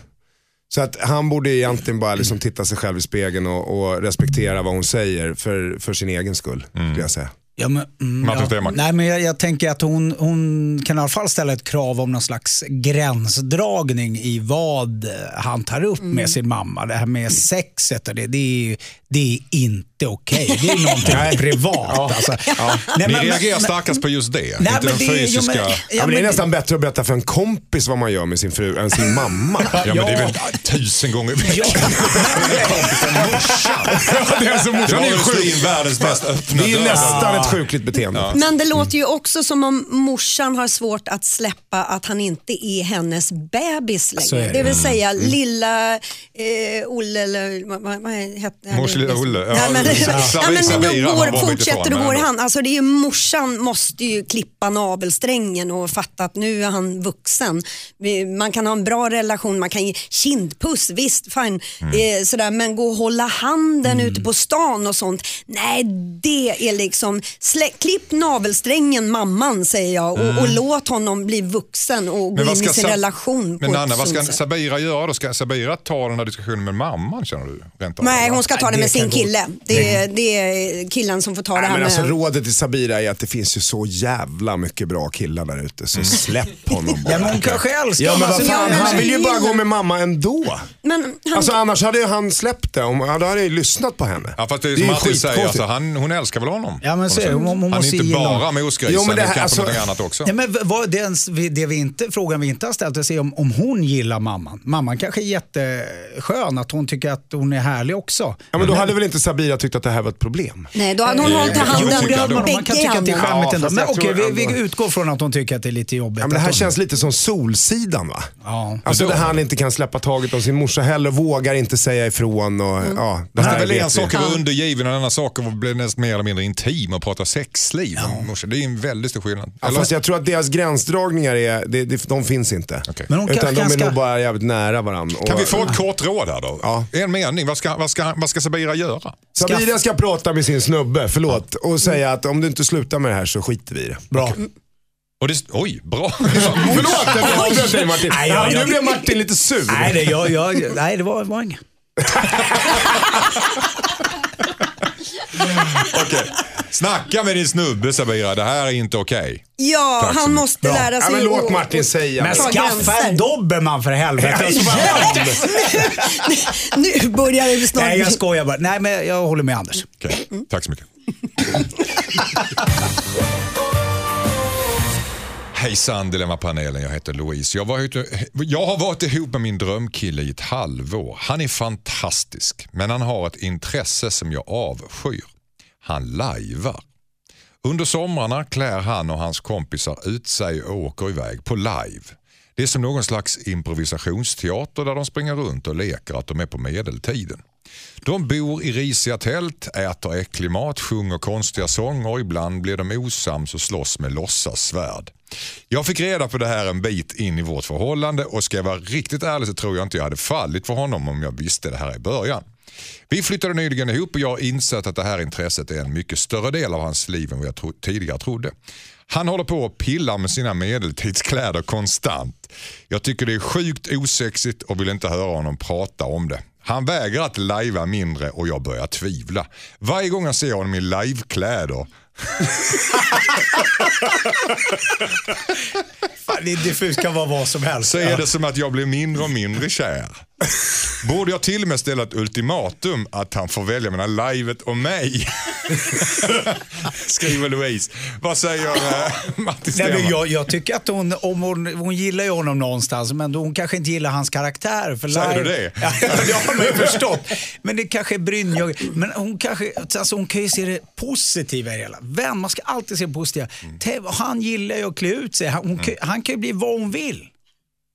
Så att han borde egentligen bara liksom titta sig själv i spegeln och, och respektera vad hon säger för, för sin egen skull. Skulle jag säga. Ja, men, mm, ja. Nej, men jag, jag tänker att hon, hon kan i alla fall ställa ett krav om någon slags gränsdragning i vad han tar upp med sin mamma. Det här med sexet, och det, det, är, ju- det är inte okej. Det är någonting privat. Alltså. Nej, Ni men- reagerar men- starkast på just det, Nej, inte men den det är- jo, fysiska... men- Ja, ja, men det är nästan bättre att berätta för en kompis vad man gör med sin fru än sin (laughs) mamma. Ja, men det är väl Ja. tusen gånger bättre. Ja. (laughs) Kompisen morsan. (laughs) det är alltså Det morsan är sjuk. världens mest öppna Det är nästan ett sjukligt beteende. Men det låter ju också som om morsan har svårt att släppa att han inte är hennes bebis längre. det. Det vill säga lilla eh, Olle eller vad, vad, vad hette han? Lilla Olle. Ja, Nej, men, ja, men Sabira då går, fortsätter och går han. Alltså det är ju, morsan måste ju klippa navelsträngen och fatta att nu är han vuxen. Man kan ha en bra relation, man kan ge kindpuss, visst fine. Mm. Eh, sådär, men gå och hålla handen ute på stan och sånt. Nej, det är liksom, slä, klipp navelsträngen mamman säger jag och, och låt honom bli vuxen och gå Mm. In i sin relation Men Anna, vad ska. Sabira göra då? Ska Sabira ta den här diskussionen med mamman känner du? Nej, hon ska ta det med sin kille. Det är, det är killen som får ta det Nej, här men med... alltså, rådet till Sabira är att det finns ju så jävla mycket bra killar där ute. Så släpp (laughs) honom bara. Ja, men hon kanske älskar Ja men vad Alltså, fan, ja, men- han vill ju bara gå med mamma ändå. Men han, Alltså annars hade ju han släppt det, om, då hade jag ju lyssnat på henne. Ja, fast det är som Martin säger, alltså, han, hon älskar väl honom? Ja, men så är det. något Hon- sätt. hon han är måste inte bara mosgrisen, Jo, men det det här- kanske alltså- någonting annat också. Ja, men vad, det, vi- det vi inte, frågan vi inte har ställt oss är om, om hon gillar mamman. Mamman kanske är jätteskön, att hon tycker att hon är härlig också. Ja men då hade väl inte Sabira tyckt att det här var ett problem? nej, då hade hon hållit i jo, handen med. Men man kan bägge tycka att det är Ja, ändå. Men okej, vi, vi utgår från att hon tycker att det är lite jobbigt. Ja, men det här känns lite som Solsidan va? Ja. Alltså där han inte kan släppa taget om sin morsa heller, vågar inte säga ifrån och Mm. ja. Det här är väl en sak att vara undergiven och en annan sak att bli nästan mer eller mindre intim och prata sexliv. Ja. Det är en väldigt stor skillnad. Ja, fast jag tror att deras gränsdragningar är, det, det, de finns inte. Okej. Men hon Utan kanske de är ganska- nog bara jävligt nära varandra. Kan vi få ett kort råd här då? Ja. En mening, vad ska, vad, ska, vad ska Sabira göra? Sabira ska prata med sin snubbe, förlåt, och säga att om du inte slutar med det här så skiter vi i det. Bra. Och det, oj, bra. (laughs) Förlåt jag avbröt dig Martin. Nej, jag- Ja, jag- nu blev Martin lite sur. Nej, det, jag, jag, nej, det var, var inget. (laughs) (laughs) Okej. Snacka med din snubbe Sabira, det här är inte okej. Ja, Tack han måste Bra. lära Ja, sig men låt Martin säga. Men skaffa en dobermann för helvete. Alltså, nu börjar det snart nej, jag bli- skojar bara. Nej, men jag håller med Anders. Okej, Tack så mycket. (laughs) Hejsan Dilemmapanelen, jag heter Louise. Jag, var ute, jag har varit ihop med min drömkille i ett halvår. Han är fantastisk, men han har ett intresse som jag avskyr. Han lajvar. Under somrarna klär han och hans kompisar ut sig och åker iväg på live. Det är som någon slags improvisationsteater där de springer runt och leker att de är på medeltiden. De bor i risiga tält, äter äcklig mat, sjunger konstiga sånger ibland blir de osams och slåss med låtsassvärd. Jag fick reda på det här en bit in i vårt förhållande och ska jag vara riktigt ärlig så tror jag inte jag hade fallit för honom om jag visste det här i början. Vi flyttade nyligen ihop och jag har insett att det här intresset är en mycket större del av hans liv än vad jag tro- tidigare trodde. Han håller på att pilla med sina medeltidskläder konstant. Jag tycker det är sjukt osexigt och vill inte höra honom prata om det. Han vägrar att lajva mindre och jag börjar tvivla. Varje gång jag ser honom i livekläder Fan, det diffust, kan vara vad som helst. så är det som att jag blir mindre och mindre kär. (laughs) Borde jag till och med ställa ett ultimatum att han får välja mellan livet och mig? (laughs) Skriver Louise. Vad säger äh, (laughs) Martin Nej, men jag, jag tycker att hon, om hon, hon gillar ju honom någonstans, men hon kanske inte gillar hans karaktär. För Säger live- du det? Ja, det har man ju förstått. Men det kanske är Brynjog. Men hon, kanske, alltså hon kan ju se det positiva i det hela. Vem, man ska alltid se det positiva. Mm. Han gillar ju att klä ut sig. Han, hon, kan- han kan ju bli vad hon vill.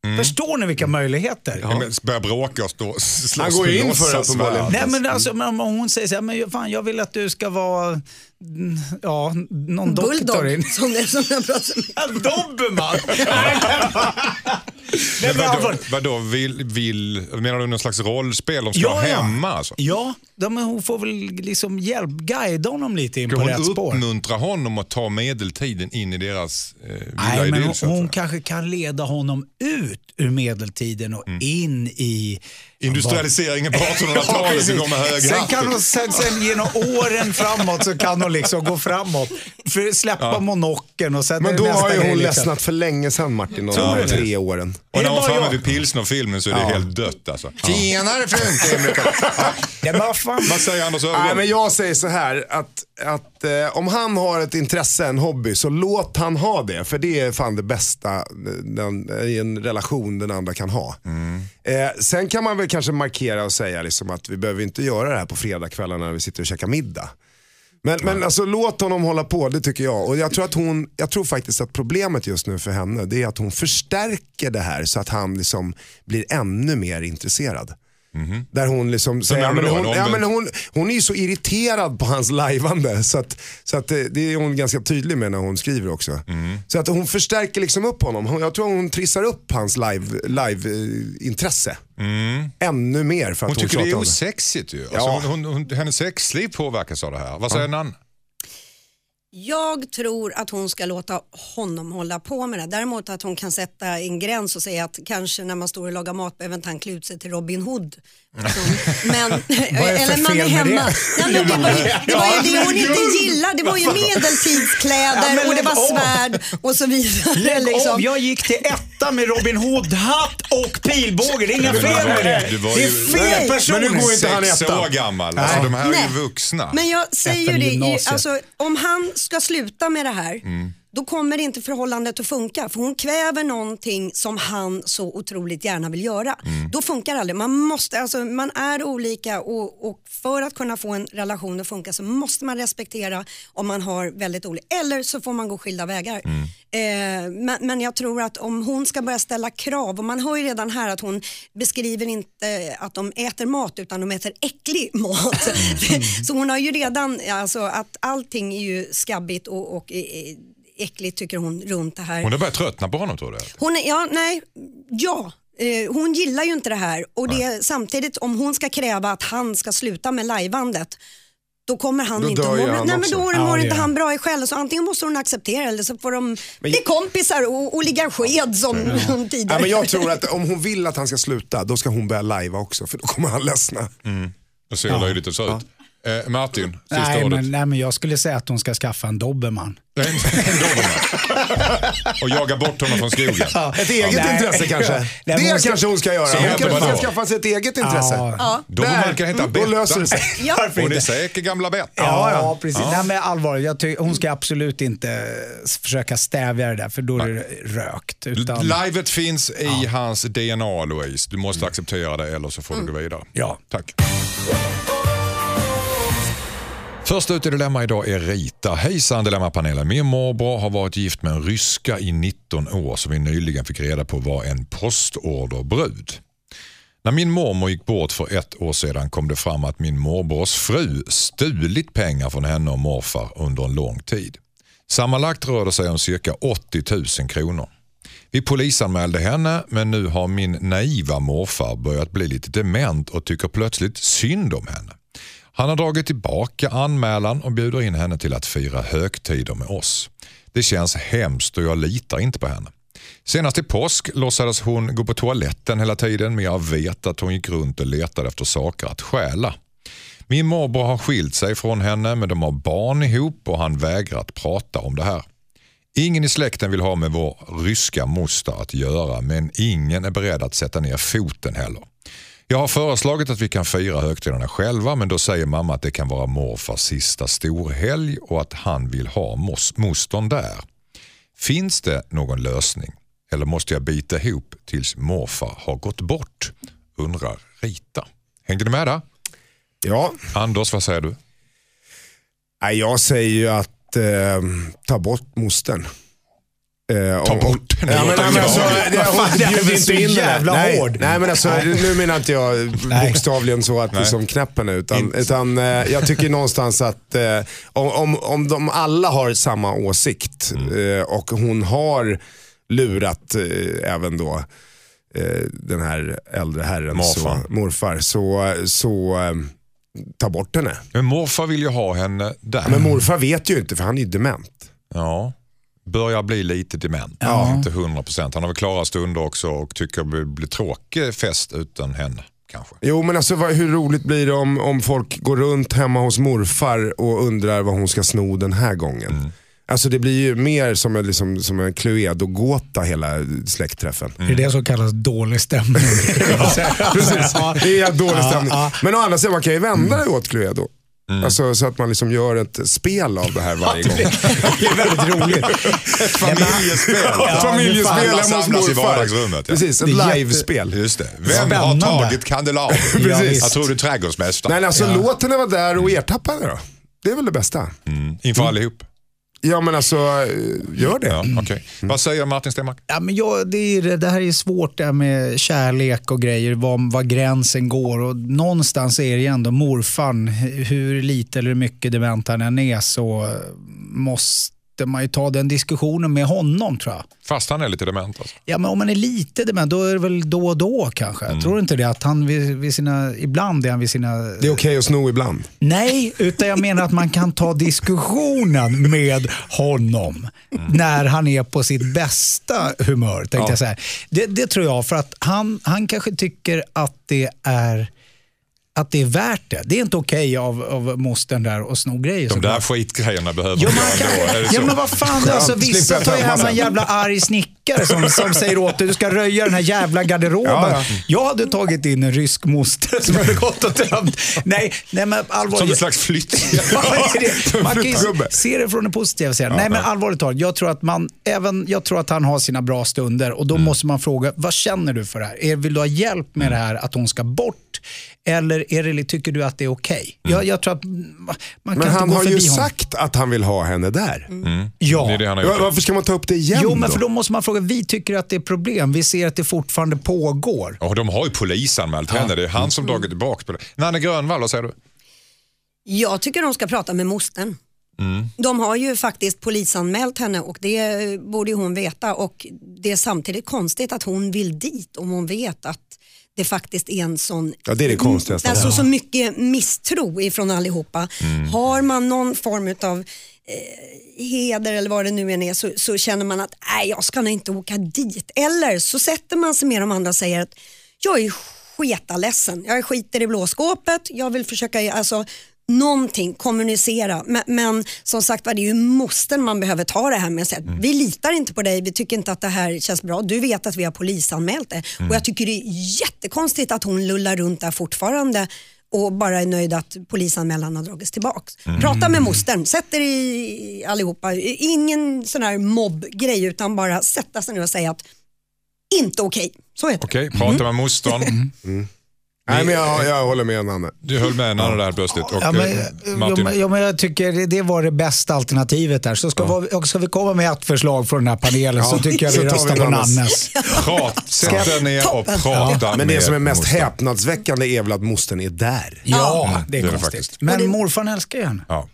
Mm. Förstår ni vilka möjligheter? Ja. men Börja bråka och stå, slåss Han går in för det uppenbarligen. Nej men alltså men om hon säger så här, men fan jag vill att du ska vara, mm, ja, någon doktor. Bulldog, som som jag pratade med. En dobermann! (laughs) (laughs) (laughs) Men Vadå, vadå vill, vill, menar du någon slags rollspel de ska ha hemma? Alltså? Ja, ja men hon får väl liksom hjälp, guida honom lite in Ska på hon rätt spår. uppmuntra honom att ta medeltiden in i deras eh, Nej, men idyll? hon, hon kanske kan leda honom ut ur medeltiden och in i... Industrialiseringen på 1800-talet, (laughs) precis. det går med hög sen kan hon, sen, sen genom åren framåt så kan hon liksom gå framåt. För släppa monokeln och sen Men då har ju hon liksom. ledsnat för länge sedan Martin, de Ja, tre åren. Och Är när hon är framme vid pilsnerfilmen så är det Ja. helt dött alltså. Tjenare fruntimmer! Fan. Vad säger Anders Nej, Öfvergård? men jag säger så här att, att eh, om han har ett intresse, en hobby, så låt han ha det. För det är fan det bästa den, i en relation den andra kan ha. Eh, sen kan man väl kanske markera och säga liksom att vi behöver inte göra det här på fredagskvällarna när vi sitter och käkar middag. Men, men alltså, låt honom hålla på, det tycker jag. Och jag tror, att hon, jag tror faktiskt att problemet just nu för henne det är att hon förstärker det här så att han liksom blir ännu mer intresserad. Där hon liksom säger, ja, men hon, ja, men hon, hon är ju så irriterad på hans lajvande. Så, att, så att det, det är hon ganska tydlig med när hon skriver också. Mm. Så att hon förstärker liksom upp honom. Hon, jag tror hon trissar upp hans live-intresse. Live, eh, intresse. Ännu mer för att Hon hon, tycker det är osexigt ju. Alltså, Ja. hon, hennes sexliv påverkas av det här. Vad säger Nanne? Jag tror att hon ska låta honom hålla på med det. Däremot att hon kan sätta en gräns och säga att kanske när man står och lagar mat behöver inte han klä ut sig till Robin Hood. Men, (laughs) för eller man är hemma. det? Ja, men det var ju det, var ju det hon inte gillade. Det var ju medeltidskläder Ja, och det var svärd och så vidare. Liksom. jag gick till etta med Robin Hood-hatt och pilbåge. Det är inga fel med det. Det är fel Nej. personer. Men nu går inte han Sex etta. år gammal. Alltså, de här är ju vuxna. Men jag säger ju det, alltså, om han ska sluta med det här Mm. Då kommer inte förhållandet att funka för hon kväver någonting som han så otroligt gärna vill göra. Mm. Då funkar det aldrig. Man, måste, alltså, man är olika och, och för att kunna få en relation att funka så måste man respektera om man har väldigt olika, eller så får man gå skilda vägar. Mm. Eh, men, men jag tror att om hon ska börja ställa krav och man hör ju redan här att hon beskriver inte att de äter mat utan de äter äcklig (laughs) mat. Mm. så hon har ju redan, alltså att allting är ju skabbigt och, och eh, äckligt tycker hon runt det här. Hon har börjat tröttna på honom tror du? Hon är, ja, nej, ja. Eh, hon gillar ju inte det här och det, samtidigt om hon ska kräva att han ska sluta med lajvandet då kommer han Då inte dör må, ju nej, han men också. då mår Ja, det inte gör han bra i själv så antingen måste hon acceptera eller så får de bli kompisar och, och ligga sked som hon tidigare. Ja, men jag tror att om hon vill att han ska sluta, då ska hon börja lajva också. För då kommer han ledsna. Och ser hur löjligt det ser ut. Eh, Martin, sista Nej ordet. men, nej, men jag skulle säga att hon ska skaffa en dobermann. En, (laughs) en dobermann. och jaga bort honom från skogen. Ett eget Nej. intresse kanske. Nej, det hon ska- kanske hon ska göra. Så Hon kanske ska skaffa sig ett eget intresse. Ja, Dobermann kan heta Då Betta. löser det sig. Ja. Hon är säker gamla Betta. Ja, ja, precis. Nej, men allvarligt, jag ty- hon ska absolut inte försöka stävja det där för då är det rökt. Utan, Livet finns i hans DNA Louise. Du måste acceptera det eller så får du gå vidare. Ja. Tack. Först ut i Dilemma idag är Rita. Hejsan Dilemma-panelen. Min morbror har varit gift med en ryska i 19 år som vi nyligen fick reda på var en postorderbrud. När min mormor gick bort för ett år sedan kom det fram att min morbrors fru stulit pengar från henne och morfar under en lång tid. Sammanlagt rör det sig om cirka 80 000 kronor. Vi polisanmälde henne men nu har min naiva morfar börjat bli lite dement och tycker plötsligt synd om henne. Han har dragit tillbaka anmälan och bjuder in henne till att fira högtider med oss. Det känns hemskt och jag litar inte på henne. Senast i påsk låtsades hon gå på toaletten hela tiden men jag vet att hon gick runt och letade efter saker att stjäla. Min morbror har skilt sig från henne men de har barn ihop och han vägrar att prata om det här. Ingen i släkten vill ha med vår ryska moster att göra men ingen är beredd att sätta ner foten heller. Jag har föreslagit att vi kan fira högtiderna själva men då säger mamma att det kan vara morfars sista storhelg och att han vill ha mos- mostern där. Finns det någon lösning eller måste jag bita ihop tills morfar har gått bort? Undrar Rita. Hängde du med där? Ja, Anders, vad säger du? Jag säger ju att eh, ta bort mostern. Eh, Ta bort den, det Ja, men, nej, men alltså, hon väl inte in henne. jävla nej, hård. Nej, men alltså, nu menar inte jag bokstavligen så att det som henne. Utan, utan eh, jag tycker någonstans att eh, om, om, de alla har samma åsikt Mm. eh, och hon har lurat eh, även då eh, den här äldre herren, Morfar. Så, morfar, så, så ta bort henne. Men morfar vill ju ha henne där. Men morfar vet ju inte för han är ju dement. Ja, börjar bli lite dement. Ja. Inte 100 procent. Han har väl klara stunder också och tycker det blir tråkig fest utan henne. Kanske. Jo men alltså vad, hur roligt blir det om, om folk går runt hemma hos morfar och undrar vad hon ska sno den här gången. Alltså det blir ju mer som en, liksom, som en Cluedo-gåta hela släktträffen. Det är det som kallas dålig stämning. (laughs) Precis, det är dålig Ja, stämning. ja. Men å andra sidan, man kan ju vända det åt Cluedo. Alltså, så att man liksom gör ett spel av det här varje gång. (laughs) Det är väldigt roligt. Familjespel. Ett familjespel Alla hemma hos morfar. vardagsrummet. Ja. Precis, ett livespel. Just det. Vem har Spännande. tagit kandelabern? (laughs) Ja, visst. Jag tror du är trädgårdsmästare. Nej, alltså låt henne vara där och ertappa henne då. Det är väl det bästa. Mm. Inför allihop. Ja men alltså, eh, gör det. Ja, okej. Vad säger Martin Stenmarck? Ja, men jag, det, är, det- här är svårt det här med kärlek och grejer, var, var gränsen går. Och någonstans är det ju ändå morfan, hur lite eller mycket dement han än är så måste man ju ta den diskussionen med honom tror jag. Fast han är lite dement alltså. Ja, men om man är lite dement, då är det väl då och då kanske. Mm. Tror du inte det? Att han vid, vid sina, ibland är han vid sina... Det är okej att sno ibland. Nej, utan jag menar att man kan ta diskussionen med honom när han är på sitt bästa humör. Tänkte Ja. jag säga. Det, det tror jag, för att han, han kanske tycker att det är att det är värt det. Det är inte okej av, av mostern där att sno grejer. De där skitgrejerna behöver Ja, man ändå. Det kan, så? ja men vad fan, alltså, Skönt, vissa slipper tar jag ju hem en jävla arg snickare som, som säger åt dig, du ska röja den här jävla garderoben. Ja, ja. Jag hade tagit in en rysk moster som hade gått och tömt. Nej, nej men allvarligt. Som en slags flytt. (laughs) Det det. (laughs) Man kan ju se det från den positiva sidan. Nej men allvarligt talat, jag tror, att man, även, jag tror att han har sina bra stunder och då Mm. måste man fråga, vad känner du för det här? Är- Vill du ha hjälp med det här, att hon ska bort? Eller är det, tycker du att det är okej? Jag, jag tror att man kan Men han har ju honom. sagt att han vill ha henne där. Ja. Det är det han har Va- gjort. Varför ska man ta upp det igen Jo, men för då måste man fråga, vi tycker att det är problem. Vi ser att det fortfarande pågår. Och de har ju polisanmält henne. Det är han som dragit tillbaka på det. Nanne Grönvall, vad säger du? Jag tycker de ska prata med mostern. De har ju faktiskt polisanmält henne och det borde ju hon veta och det är samtidigt konstigt att hon vill dit om hon vet att det faktiskt är en sån Ja, det är det konstigaste. Alltså så mycket misstro ifrån allihopa. Har man någon form av eh, heder eller vad det nu än är så, så känner man att nej jag ska nog inte åka dit. Eller så sätter man sig med de andra och säger att jag är sketaledsen, jag skiter i blåskåpet, jag vill försöka, alltså någonting, kommunicera. Men, men som sagt var, det är ju måsten man behöver ta det här med. Sätt. Vi litar inte på dig, vi tycker inte att det här känns bra. Du vet att vi har polisanmält det. Och jag tycker det är jättekonstigt att hon lullar runt där fortfarande och bara är nöjd att polisanmälan har dragits tillbaks. Prata med mostern, sätt er i allihopa. Ingen sån här mobbgrej utan bara sätta sig ner och säga att inte okej. Så heter det. Okej, prata med mostern. Nej, men jag, jag håller med Nanne. Du höll med Nanne där plötsligt. Och, Ja, men, eh, ja, Martin, men, ja, men jag tycker det, det var det bästa alternativet där. Så ska, vi, och ska vi komma med ett förslag från den här panelen så Ja, tycker jag så vi tar vi röstar på Nannes. (laughs) Prat, sätt er ner och prata Men med det som är mest mostern. häpnadsväckande är väl att mostern är där. Ja, det är det är det konstigt. faktiskt. Men det- morfar älskar ju henne. Ja.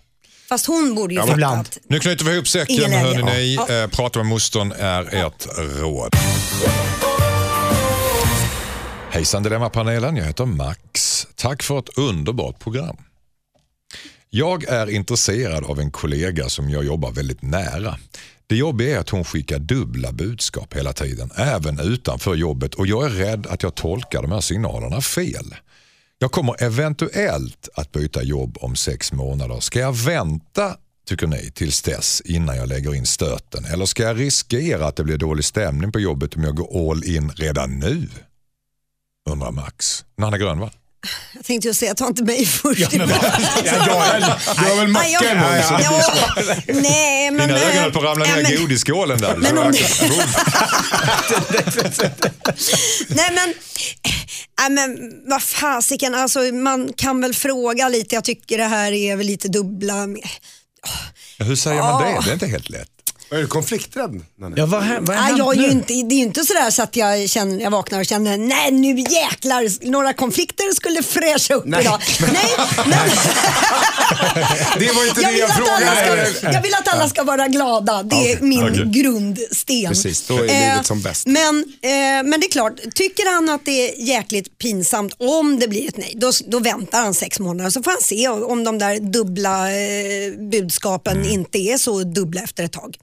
Fast hon borde ju fatta ibland. att Nu knyter vi ihop säcken hörni. Ja. Eh, prata med mostern är ert råd. Hejsan Dilemmapanelen, jag heter Max. Tack för ett underbart program. Jag är intresserad av en kollega som jag jobbar väldigt nära. Det jobbiga är att hon skickar dubbla budskap hela tiden, även utanför jobbet och jag är rädd att jag tolkar de här signalerna fel. Jag kommer eventuellt att byta jobb om sex månader. Ska jag vänta, tycker ni, tills dess innan jag lägger in stöten? Eller ska jag riskera att det blir dålig stämning på jobbet om jag går all in redan nu? Undrar Max. Nanne Grönvall. Jag tänkte ju säga, ta inte mig först. Ja, men (laughs) Ja, jag, har väl macka mun, så- Ja, Nej, men... Dina ögon eh, höll på att ramla ja, ner i godisskålen där. Men om det-. (laughs) Nej men, nej, men vad fasiken, alltså, man kan väl fråga lite. Jag tycker det här är väl lite dubbla. Hur säger man det? Det är inte helt lätt. Är du konflikträdd? Nanne? ja, vad, hä- vad har Nej, hänt jag är nu? ju inte, det är ju inte sådär så att jag, känner, jag vaknar och känner nej nu jäklar, några konflikter skulle fräscha upp Nej. idag. Nej, men (laughs) Det var inte jag det vill, jag att alla frågade. ska, jag vill att alla ska vara glada. Det är min okej. grundsten. Precis, då är livet som bäst. Men, eh, men det är klart, tycker han att det är jäkligt pinsamt om det blir ett nej, då, då väntar han sex månader så får han se om de där dubbla eh, budskapen Mm. inte är så dubbla efter ett tag.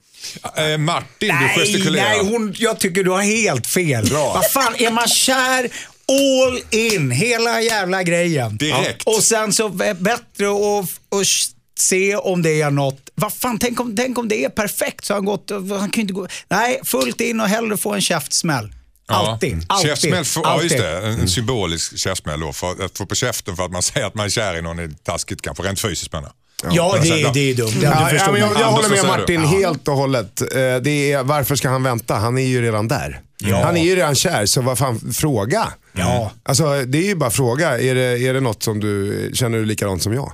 Eh, Martin, du Nej, gestikulerar. nej hon, jag tycker du har helt fel. (laughs) Vad fan, är man kär, all in, hela jävla grejen. Direkt. Och sen så bättre att att se om det är något. Vad fan, tänk om, tänk om det är perfekt så han gått, han kan inte gå. Nej, fullt in och hellre få en käftsmäll. Alltid, alltid. Käftsmäll, för, ja just alltid. det. En, en symbolisk käftsmäll då. För att få på käften för att man säger att man är kär i någon är taskigt kanske, rent fysiskt menar jag. Ja, det, är- det är dumt. Ja, Ja, ja, jag, jag håller med Martin helt och hållet. Eh, Det är, varför ska han vänta? Han är ju redan där. Han är ju redan kär, så vad fan, fråga. Ja. Alltså, det är ju bara fråga. Är det, är det något som du, känner du likadant som jag?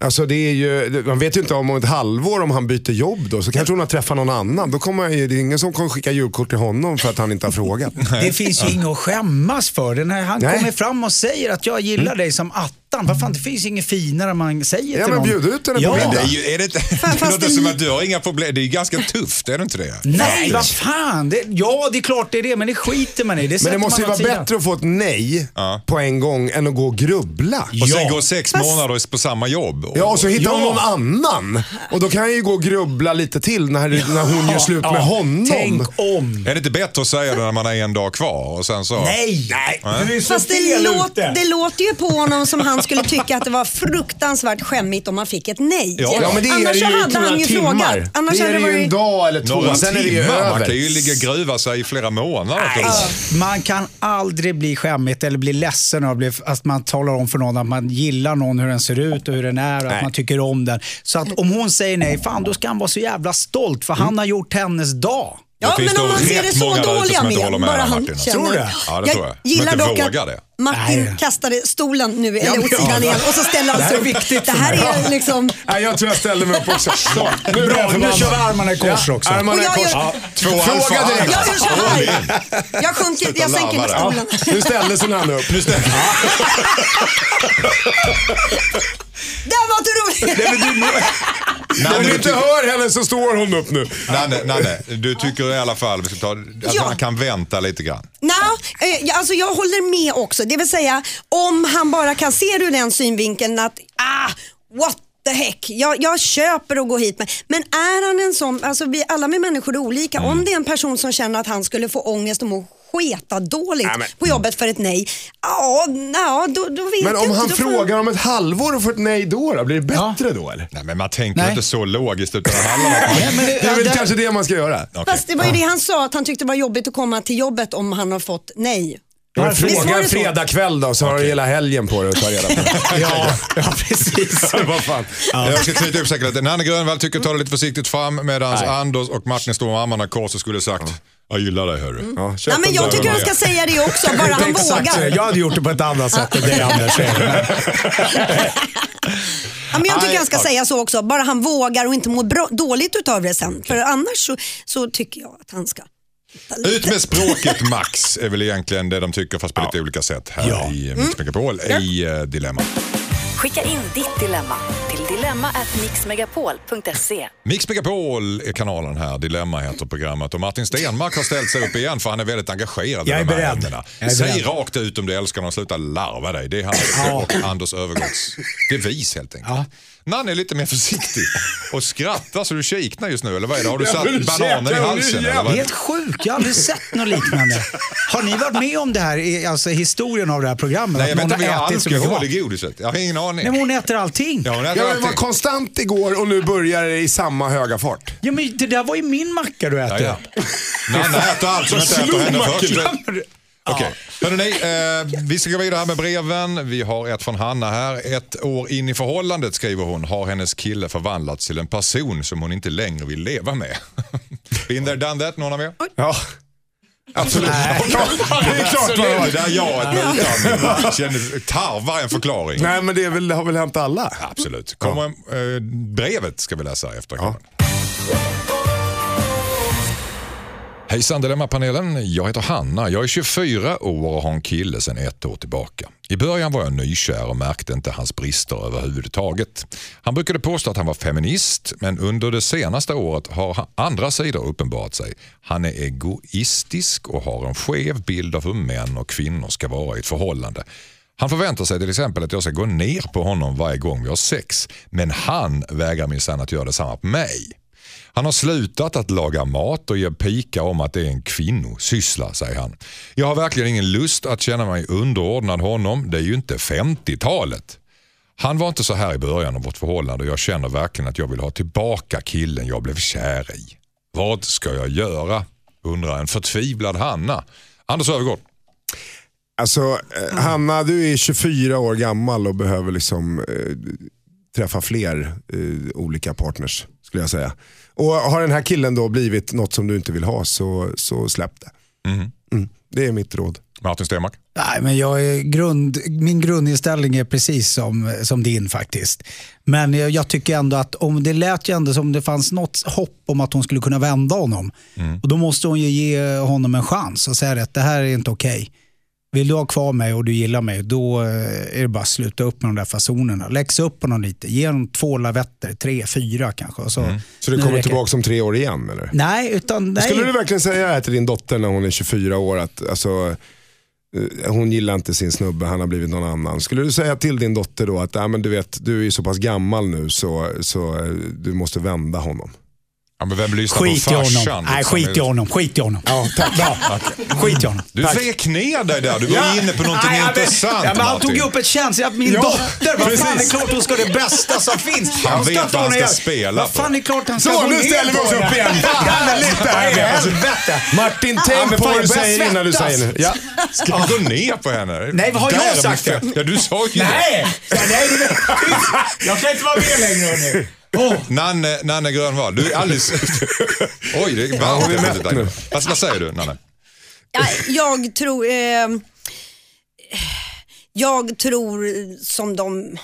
Alltså det är ju, man vet ju inte om ett halvår om han byter jobb då, så kanske hon har träffat någon annan. Då kommer ju, det är ingen som kommer skicka julkort till honom för att han inte har frågat. (laughs) Det finns ju inget att skämmas för. Det när han Nej. kommer fram och säger att jag gillar dig som attan. Vad fan, det finns inget finare man säger Ja, till men någon. bjud ut henne på ja. middag. Det, är ju, är det, inte, det fast låter det- som att du har inga problem. Det är ju ganska tufft, är det inte det? Nej, vad fan. Det, ja, det är klart det är det, men det skiter man i. Det Men sätter det måste ju man vara åt sidan. bättre att få ett nej Ja. på en gång än att gå och grubbla. Och sen gå sex Fast- månader på samma jobb. Ja, och så hittar Ja. hon någon annan. Och då kan jag ju gå och grubbla lite till när, när hon gör slut Ja, med honom. Tänk om. Är det inte bättre att säga det när man är en dag kvar och sen så... Nej, Nej. du är så Fast det, fel låt, ute. det låter ju på honom som han skulle tycka att det var fruktansvärt skämmigt om han fick ett nej. Ja, Ja men det är Annars det ju i hade några han ju timmar. frågat. Annars det är hade det ju en varit... dag eller två, Några sen är det ju timmar. Man över. kan ju ligga och gruva sig i flera månader. Man kan aldrig bli skämmigt eller bli ledsen av bli- att man talar om för någon att man gillar någon, hur den ser ut och hur den är och att Nej. man tycker om den. Så att om hon säger nej, fan då ska han vara så jävla stolt för han har gjort hennes dag. Ja, men om man ser det så dåliga med, med bara han Martin. känner. Tror du det? Ja, det tror jag. Men gillar dock att det. Martin Nej. kastade stolen nu, eller Ja, åt ja. sidan igen och så ställer han sig upp. viktigt Det här är liksom... Nej, jag tror jag ställer mig upp också. Så, nu är Bra, jag nu kör vi armarna i kors Ja, också. Armarna i Och jag kors. Ja. Fråga direkt. Jag gör så här. Jag sjunker, jag sänker med stolen. Nu ställde sig han upp. Nu ställde. (laughs) (laughs) Det var inte roligt. När (laughs) du inte hör henne så står hon upp nu. Nanne, Nanne, du tycker i alla fall vi ska ta, att Ja. han kan vänta lite grann. Nej, eh, jag- alltså jag håller med också. Det vill säga om han bara kan se det ur den synvinkeln att ah, what the heck, jag, jag köper att gå hit. Med. Men är han en sån, alltså vi, alla med människor är olika. Mm. Om det är en person som känner att han skulle få ångest och må sketa dåligt Nej, men- på jobbet för ett nej, ja, ja då, då vet Men om han Då får- frågar om ett halvår och får ett nej då, då blir det bättre då eller? Nej, men man tänker Nej. inte så logiskt utan det handlar om att (laughs) man... Nej, men det, är väl det- kanske det man ska göra. Okej. Fast det var ju det han sa, att han tyckte det var jobbigt att komma till jobbet om han har fått nej. Men fråga en så? fredag kväll då så har du hela helgen på dig att ta reda på (laughs) det. (laughs) Ja, ja, precis. Vad fan. Jag ska knyta upp säkerheten. Nanne Grönvall tycker ta det lite försiktigt fram medan Anders och Martin står med armarna i kors och skulle sagt jag gillar dig hörru. Ja, köp Nej, men en jag tycker han ska säga det också, bara han (laughs) vågar. Jag hade gjort det på ett annat sätt än dig (laughs) Anders. Ja, men jag tycker han ska säga så också, bara han vågar och inte mår bra, dåligt utav det sen. För annars så, så tycker jag att han ska. Ut med språket Max är väl egentligen det de tycker fast på lite olika sätt här Ja. i Mix Megapol i uh, Dilemma. Skicka in ditt dilemma till dilemma@mixmegapol.se. Mix Megapol är kanalen här, Dilemma heter programmet och Martin Stenmark har ställt sig upp igen för han är väldigt engagerad i Jag är de här beredd. ämnena. Jag är Säg beredd. rakt ut om du älskar och sluta larva dig. Det är hans och Anders Övergårds devis helt enkelt. Ja. Nanne är lite mer försiktig och skrattar så du kiknar just nu eller vad är det? Har du Ja, satt bananen i halsen? Eller vad? Helt sjukt, jag har aldrig sett något liknande. Har ni varit med om det här, i- alltså historien av det här programmet? Nej, jag vet inte om vi har alkohol i godiset. Jag har ingen aning. Nej, men hon äter allting. Ja, hon äter Ja, men det var allting. konstant igår och nu börjar det i samma höga fart. Ja, men det där var ju min macka du Ja, äter. ja. Nanne äter allt som inte äter henne först. Okej, hörrni, eh, vi ska gå vidare här med breven. Vi har ett från Hanna här. Ett år in i förhållandet skriver hon har hennes kille förvandlats till en person som hon inte längre vill leva med. Been there, done that, någon av er? Ja. Absolut. Ja, det är klart man Det har. där jaet med utan kändes, tarvar en förklaring. Nej men det är väl, det har väl hänt alla. Absolut. Kommer, eh, brevet ska vi läsa efter. Ja. Hejsan Dilemmapanelen, jag heter Hanna. Jag är 24 år och har en kille sedan ett år tillbaka. I början var jag nykär och märkte inte hans brister överhuvudtaget. Han brukade påstå att han var feminist men under det senaste året har andra sidor uppenbarat sig. Han är egoistisk och har en skev bild av hur män och kvinnor ska vara i ett förhållande. Han förväntar sig till exempel att jag ska gå ner på honom varje gång vi har sex men han vägrar minsann att göra detsamma på mig. Han har slutat att laga mat och ger pika om att det är en kvinnosyssla, säger han. Jag har verkligen ingen lust att känna mig underordnad honom. Det är ju inte 50-talet. Han var inte så här i början av vårt förhållande och jag känner verkligen att jag vill ha tillbaka killen jag blev kär i. Vad ska jag göra? Undrar en förtvivlad Hanna. Anders Öfvergård. Alltså, eh, Hanna, du är 24 år gammal och behöver liksom eh, träffa fler eh, olika partners, skulle jag säga. Och har den här killen då blivit något som du inte vill ha, så, så släpp det. Mhm. Mm, det är mitt råd. Martin Stenmark? Nej, men jag är grund, min grundinställning är precis som, som din faktiskt. Men jag, jag tycker ändå att om det lät ju ändå som det fanns något hopp om att hon skulle kunna vända honom. Och Då måste hon ju ge honom en chans och säga att det här är inte okej. Vill du ha kvar mig och du gillar mig, då eh, är det bara att sluta upp med de där fasonerna. Läxa upp honom lite, ge honom två lavetter, tre, fyra kanske. Så, Så du kommer räcker tillbaka om tre år igen eller? Nej, utan nej. Skulle du verkligen säga till din dotter när hon är 24 år att alltså, eh, hon gillar inte sin snubbe, han har blivit någon annan. Skulle du säga till din dotter då att äh, men du, vet, du är så pass gammal nu så, så eh, du måste vända honom? Ja, men vem lyssnar Skit på farsan? honom. Nej, liksom? skit i honom. Skit i honom. Ja, tack. Bra. (laughs) Skit i honom. Du vek ner dig där. Du var inne på någonting Nej, ja, intressant ja, men Han tog upp ett känsla. Min Ja, dotter, vad fan, det är klart hon ska det bästa som finns. Han ska vet vad han ska spela Vad på. fan, det är klart han ska Så, nu ställer vi på oss upp igen. Här. Vad i helvete? Martin, Ja, tänk på fan, vad du säger innan du säger nu. Ja. Ska du gå ner på henne? Nej, vad har jag sagt? Ja, du sa ju det. Nej! Ja, (laughs) jag kan inte vara med längre hörni. Åh. Nanne, Nanne Grönvall, du är alldeles... (laughs) Oj, det är varmt. hon är. Alltså, vad säger du, Nanne? Ja, jag tror... Eh, jag tror som de...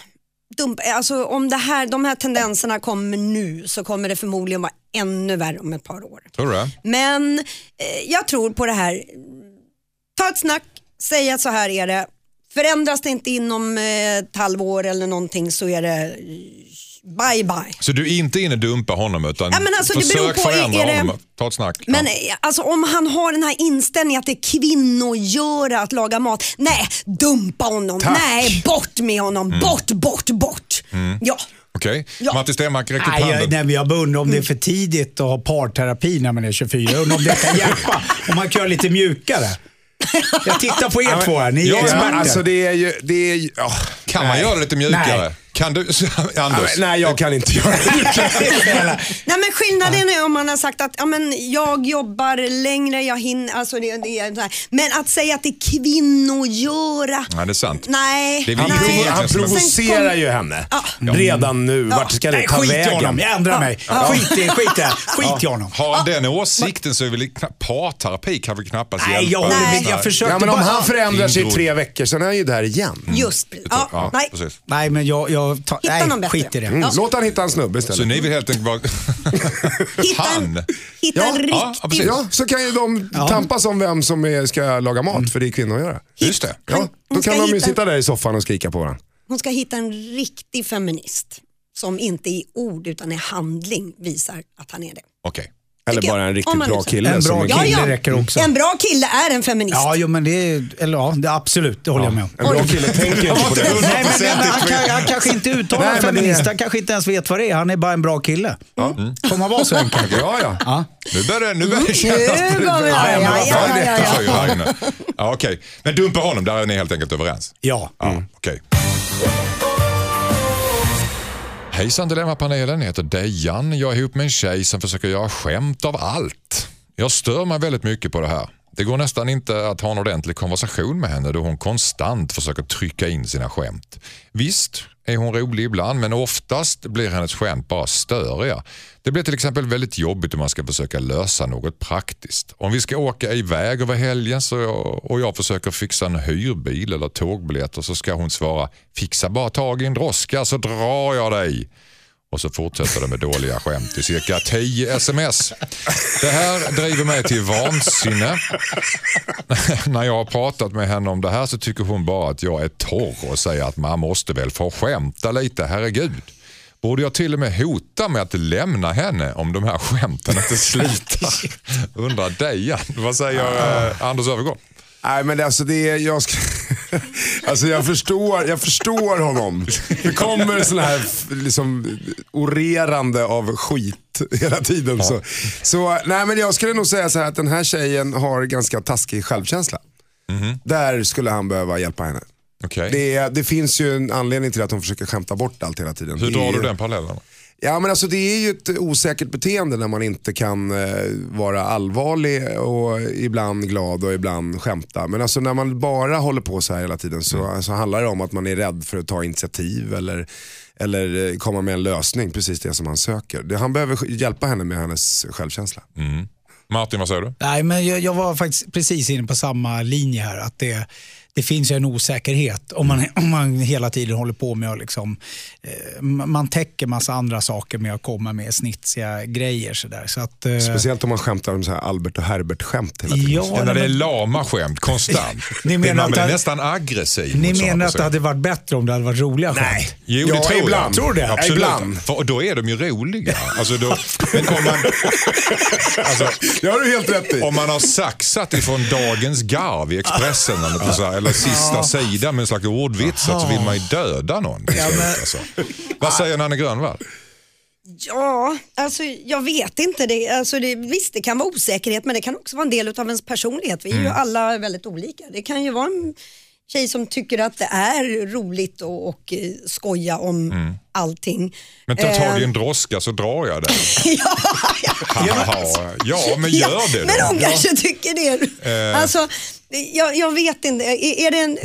Dump, alltså om det här, de här tendenserna kommer nu så kommer det förmodligen vara ännu värre om ett par år. Tror du? Men eh, jag tror på det här. Ta ett snack, säg att så här är det. Förändras det inte inom eh, ett halvår eller någonting så är det bye bye. Så du är inte inne och dumpar honom utan Ja, men alltså, det beror försök på, förändra är det- honom. Ta ett snack. Men ja. alltså, om han har den här inställningen att det är kvinnogöra att laga mat. Nej, dumpa honom. Tack. Nej, bort med honom. Mm. Bort, bort, bort. Ja. Okej, Ja. Martin Stenmarck räcker upp handen. nej, jag bara undrar om det är för tidigt att ha parterapi när man är 24. Jag undrar om det kan hjälpa. (laughs) Om man kan göra lite mjukare. Jag tittar på er två här, ni är Ja, experter. Alltså det är ju... Det är, ju- ja. Kan man Nej. göra det lite mjukare? Nej. Kan du, (laughs) Ja, Anders? Nej, jag kan inte göra det. (laughs) Nej, men skillnaden är om man har sagt att ja, men jag jobbar längre, jag hinner. Alltså det, det är så här. Men att säga att det är kvinnogöra. Nej, det är sant. Nej. Det Han, Nej. han provocerar ju henne. Redan nu. Vart ska det Nej, ta skit i honom. vägen? Jag ändrar mig. Skit i, skit i, skit i honom. Har han den åsikten så är väl parterapi kan väl knappast Nej, hjälpa. jag. Nej. jag försökte Ja, men om han förändrar sig i tre veckor, sen är han ju där igen. Just ja, Ja, nej. precis. Nej, men jag... jag tar, Hitta nej, någon bättre. skit i det. Mm. Låt han hitta en snubbe Så istället. ni vill helt enkelt bara... (laughs) Hitta en, Han. hitta Ja, en riktig... ja, ja, precis. Ja, så kan ju de tampas om vem som är, ska laga mat, för det är kvinnor att göra. Just det. Ja, då kan de ju hitta- sitta där i soffan och skrika på varandra. Hon ska hitta en riktig feminist som inte i ord utan i handling visar att han är det. Okej. Eller bara en riktigt bra nu kille. En bra kille. Kille räcker också. En bra kille är en feminist. Ja, jo, men det är... Eller ja, det, absolut. Det håller jag med om. En bra kille tänker inte på det. Nej, men, men, han, kan, han kanske inte uttalar det- feminist. Han kanske inte ens vet vad det är. Han är bara en bra kille. Får man vara så enkelt? Ja, ja. Ja. Nu börjar det, nu börjar det Nu kännas... går vi Ja, Ja, ja, ja, ja, ja. Ja, Okej, men dumpa honom, där är ni helt enkelt överens. Ja. Ja, okej. Hejsan Dilemmapanelen, jag heter Dejan. Jag är ihop med en tjej som försöker göra skämt av allt. Jag stör mig väldigt mycket på det här. Det går nästan inte att ha en ordentlig konversation med henne då hon konstant försöker trycka in sina skämt. Visst är hon rolig ibland men oftast blir hennes skämt bara störiga. Det blir till exempel väldigt jobbigt om man ska försöka lösa något praktiskt. Om vi ska åka iväg över helgen så jag, och jag försöker fixa en hyrbil eller tågbiljetter så ska hon svara “fixa bara tag i en droska så drar jag dig”. Och så fortsätter det med dåliga skämt i cirka 10 sms. Det här driver mig till vansinne. När jag har pratat med henne om det här så tycker hon bara att jag är torr och säger att man måste väl få skämta lite, herregud. Borde jag till och med hota med att lämna henne om de här skämten inte slutar? (laughs) Undrar Dejan. Vad säger eh, Anders Öfvergård? Nej men alltså det är, jag ska, (laughs) alltså jag förstår, jag förstår honom. Det kommer sån här liksom orerande av skit hela tiden. Så, så nej men jag skulle nog säga så här att den här tjejen har ganska taskig självkänsla. Där skulle han behöva hjälpa henne. Okej. Det, det finns ju en anledning till att hon försöker skämta bort allt hela tiden. Hur drar du den parallellen? Ja men alltså det är ju ett osäkert beteende när man inte kan eh, vara allvarlig och ibland glad och ibland skämta. Men alltså när man bara håller på så här hela tiden så alltså, handlar det om att man är rädd för att ta initiativ eller, eller eh, komma med en lösning, precis det som han söker. Det, han behöver hjälpa henne med hennes självkänsla. Martin, vad säger du? Nej, men jag, jag var faktiskt precis inne på samma linje här. Att det, det finns ju en osäkerhet om man, om man hela tiden håller på med att liksom, eh, man täcker massa andra saker med att komma med snitsiga grejer. Så där. Så att, eh, Speciellt om man skämtar om så här Albert och Herbert-skämt hela tiden. Ja, Ja, när det är lama skämt konstant. (laughs) Ni menar man att blir det- nästan aggressiv. Ni menar att det hade varit bättre om det hade varit roliga skämt? Nej. Jo, Ja, det tror ibland. jag. Tror du det? Absolut. Ibland. För då är de ju roliga. (laughs) Alltså då, men om man, alltså, Det har du helt rätt i. om man har saxat ifrån Dagens Garv i Expressen eller, på så här, eller sista sidan med en slags ordvits så vill man ju döda någon. Ja, men- alltså. Vad säger Nanne Grönvall? Ja, alltså jag vet inte. Det, alltså det, visst, det kan vara osäkerhet men det kan också vara en del av ens personlighet. Vi är ju alla väldigt olika. Det kan ju vara en tjej som tycker att det är roligt och, och eh, skoja om allting. Men ta tag i Eh, en droska så drar jag den. (laughs) ja, ja. Ja, men gör det Men då. hon kanske tycker det. Eh. Alltså, jag, jag vet inte. Är, är det en,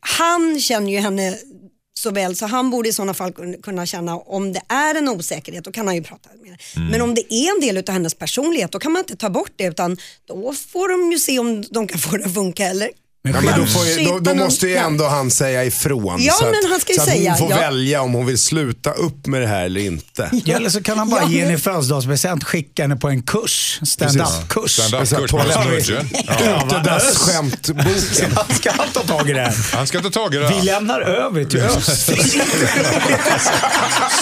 han känner ju henne så väl så han borde i sådana fall kun- kunna känna om det är en osäkerhet då kan han ju prata med. Mm. Men om det är en del av hennes personlighet då kan man inte ta bort det utan då får de ju se om de kan få det att funka eller Men Ja, men då, får ju, då, då måste ju ändå han säga ifrån. Ja, så att, men han ska ju så att säga, hon får ja. välja om hon vill sluta upp med det här eller inte. (laughs) Ja, eller så kan han bara Ja, ge henne men- i födelsedagspresent, skicka henne på en kurs, stand-up-kurs. Stand-up-kurs smudgen. Ja. Utedass-skämtboken. Han ska han ta tag i det här. Han ska ta tag i det Vi här. lämnar över till öst. (laughs)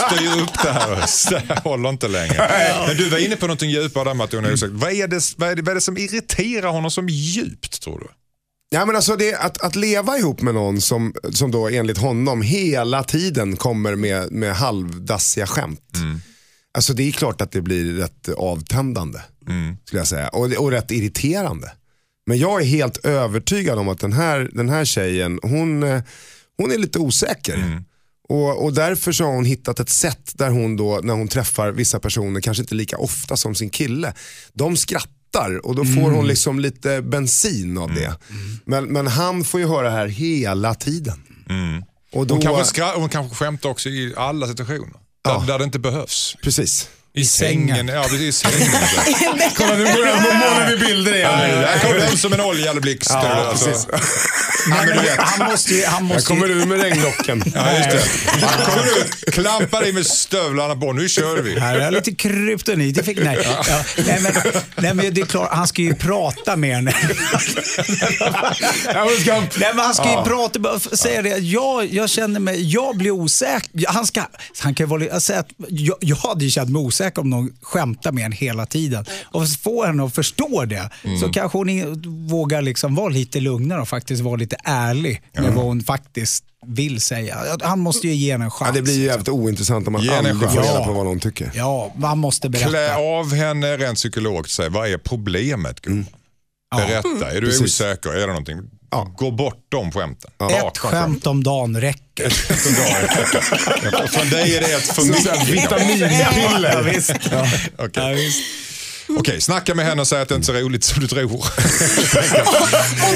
Styr upp det här. Det håller inte längre. Men du var inne på någonting djupare där. Vad är, det, vad, är det, vad är det som irriterar honom som djupt tror du? Ja, men alltså det, att, att leva ihop med någon som, som då enligt honom hela tiden kommer med, med halvdassiga skämt. Alltså det är klart att det blir rätt avtändande. Skulle jag säga. Och, och rätt irriterande. Men jag är helt övertygad om att den här, den här tjejen, hon, hon är lite osäker. Och, och därför så har hon hittat ett sätt där hon då, när hon träffar vissa personer, kanske inte lika ofta som sin kille, de skrattar och då får hon liksom lite bensin av det. Men, men han får ju höra det här hela tiden. Och då, Hon kanske, skra- hon kanske skämtar också i alla situationer. Där, Ja. där det inte behövs. Precis. I, sängen. sängen. Ja, precis, i sängen. (laughs) Kolla nu målar vi bilder igen. Där kom den som en oljad blixt. Ja, alltså. han måste ju... Han måste ju kommer ur med regnrocken. Ja, just det. Han kommer ut, klampar in med stövlarna på. Nu kör vi. här är lite kryptonit. Jag fick, nej. Ja, nej, men, nej, men det är klart, han ska ju prata med henne. Ja, Nej, men han ska ju prata, bara f- säga det. Jag, jag känner mig, jag blir osäker. Han, ska, han kan ju säger att jag, jag hade ju känt mig osäker om någon skämtar med en hela tiden. Och få henne att förstå det, så kanske hon vågar liksom vara lite lugnare och faktiskt vara lite ärlig med vad hon faktiskt vill säga. Han måste ju ge henne en chans. Ja, det blir ju jävligt ointressant om man Ge aldrig får reda på vad någon tycker. Ja, man måste berätta. Klä av henne rent psykologiskt. Säg, vad är problemet gumman? Berätta. Är du Precis. osäker? Är det någonting? Gå bort de skämten. Ett Raka skämt om dagen räcker. Ja, Från dig är det ett för mycket. Vitaminpiller. Ja, visst. Okej, Ja, visst. Okej, snacka med henne och säg att det inte är så roligt som du tror. Och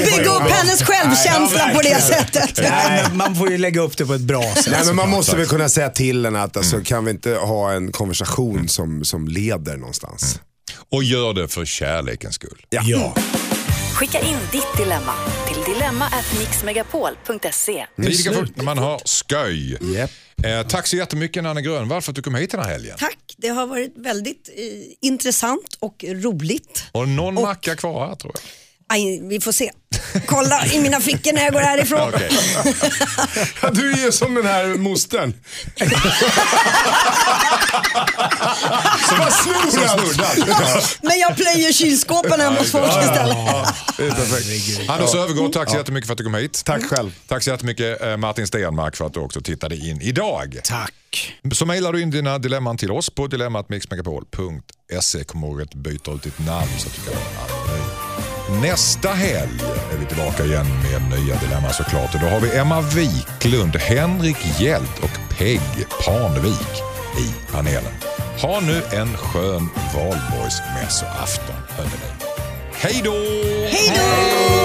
bygga upp hennes självkänsla på det sättet. Nej, man får ju lägga upp det på ett bra sätt. Nej, men man måste väl kunna säga till henne att alltså, kan vi inte ha en konversation som, som leder någonstans. Och gör det för kärlekens skull. Ja. Skicka in ditt dilemma till dilemma@mixmegapol.se. Lika fort när man har sköj. Japp. Eh, tack så jättemycket Nanne Grönvall för att du kom hit den här helgen. Tack, det har varit väldigt eh, intressant och roligt. Och någon macka kvar här tror jag. Aj, vi får se. Kolla i mina fickor när jag går härifrån. Ja, du är ju som den här mostern. Som bara allt. Men jag plöjer kylskåpen hemma hos folk istället. Det är perfekt. Anders Öfvergård, tack så jättemycket för att du kom hit. Tack själv. Tack så jättemycket eh, Martin Stenmark för att du också tittade in idag. Tack. Så mejlar du in dina dilemman till oss på dilemmatmixmegapol.se. Kom ihåg att byta ut ditt namn så att du kan vara. Nästa helg är vi tillbaka igen med nya dilemman såklart. Och då har vi Emma Wiklund, Henrik Hjelt och Peg Parnevik i panelen. Ha nu en skön valborgsmässoafton hörni. Hej då! Hej då!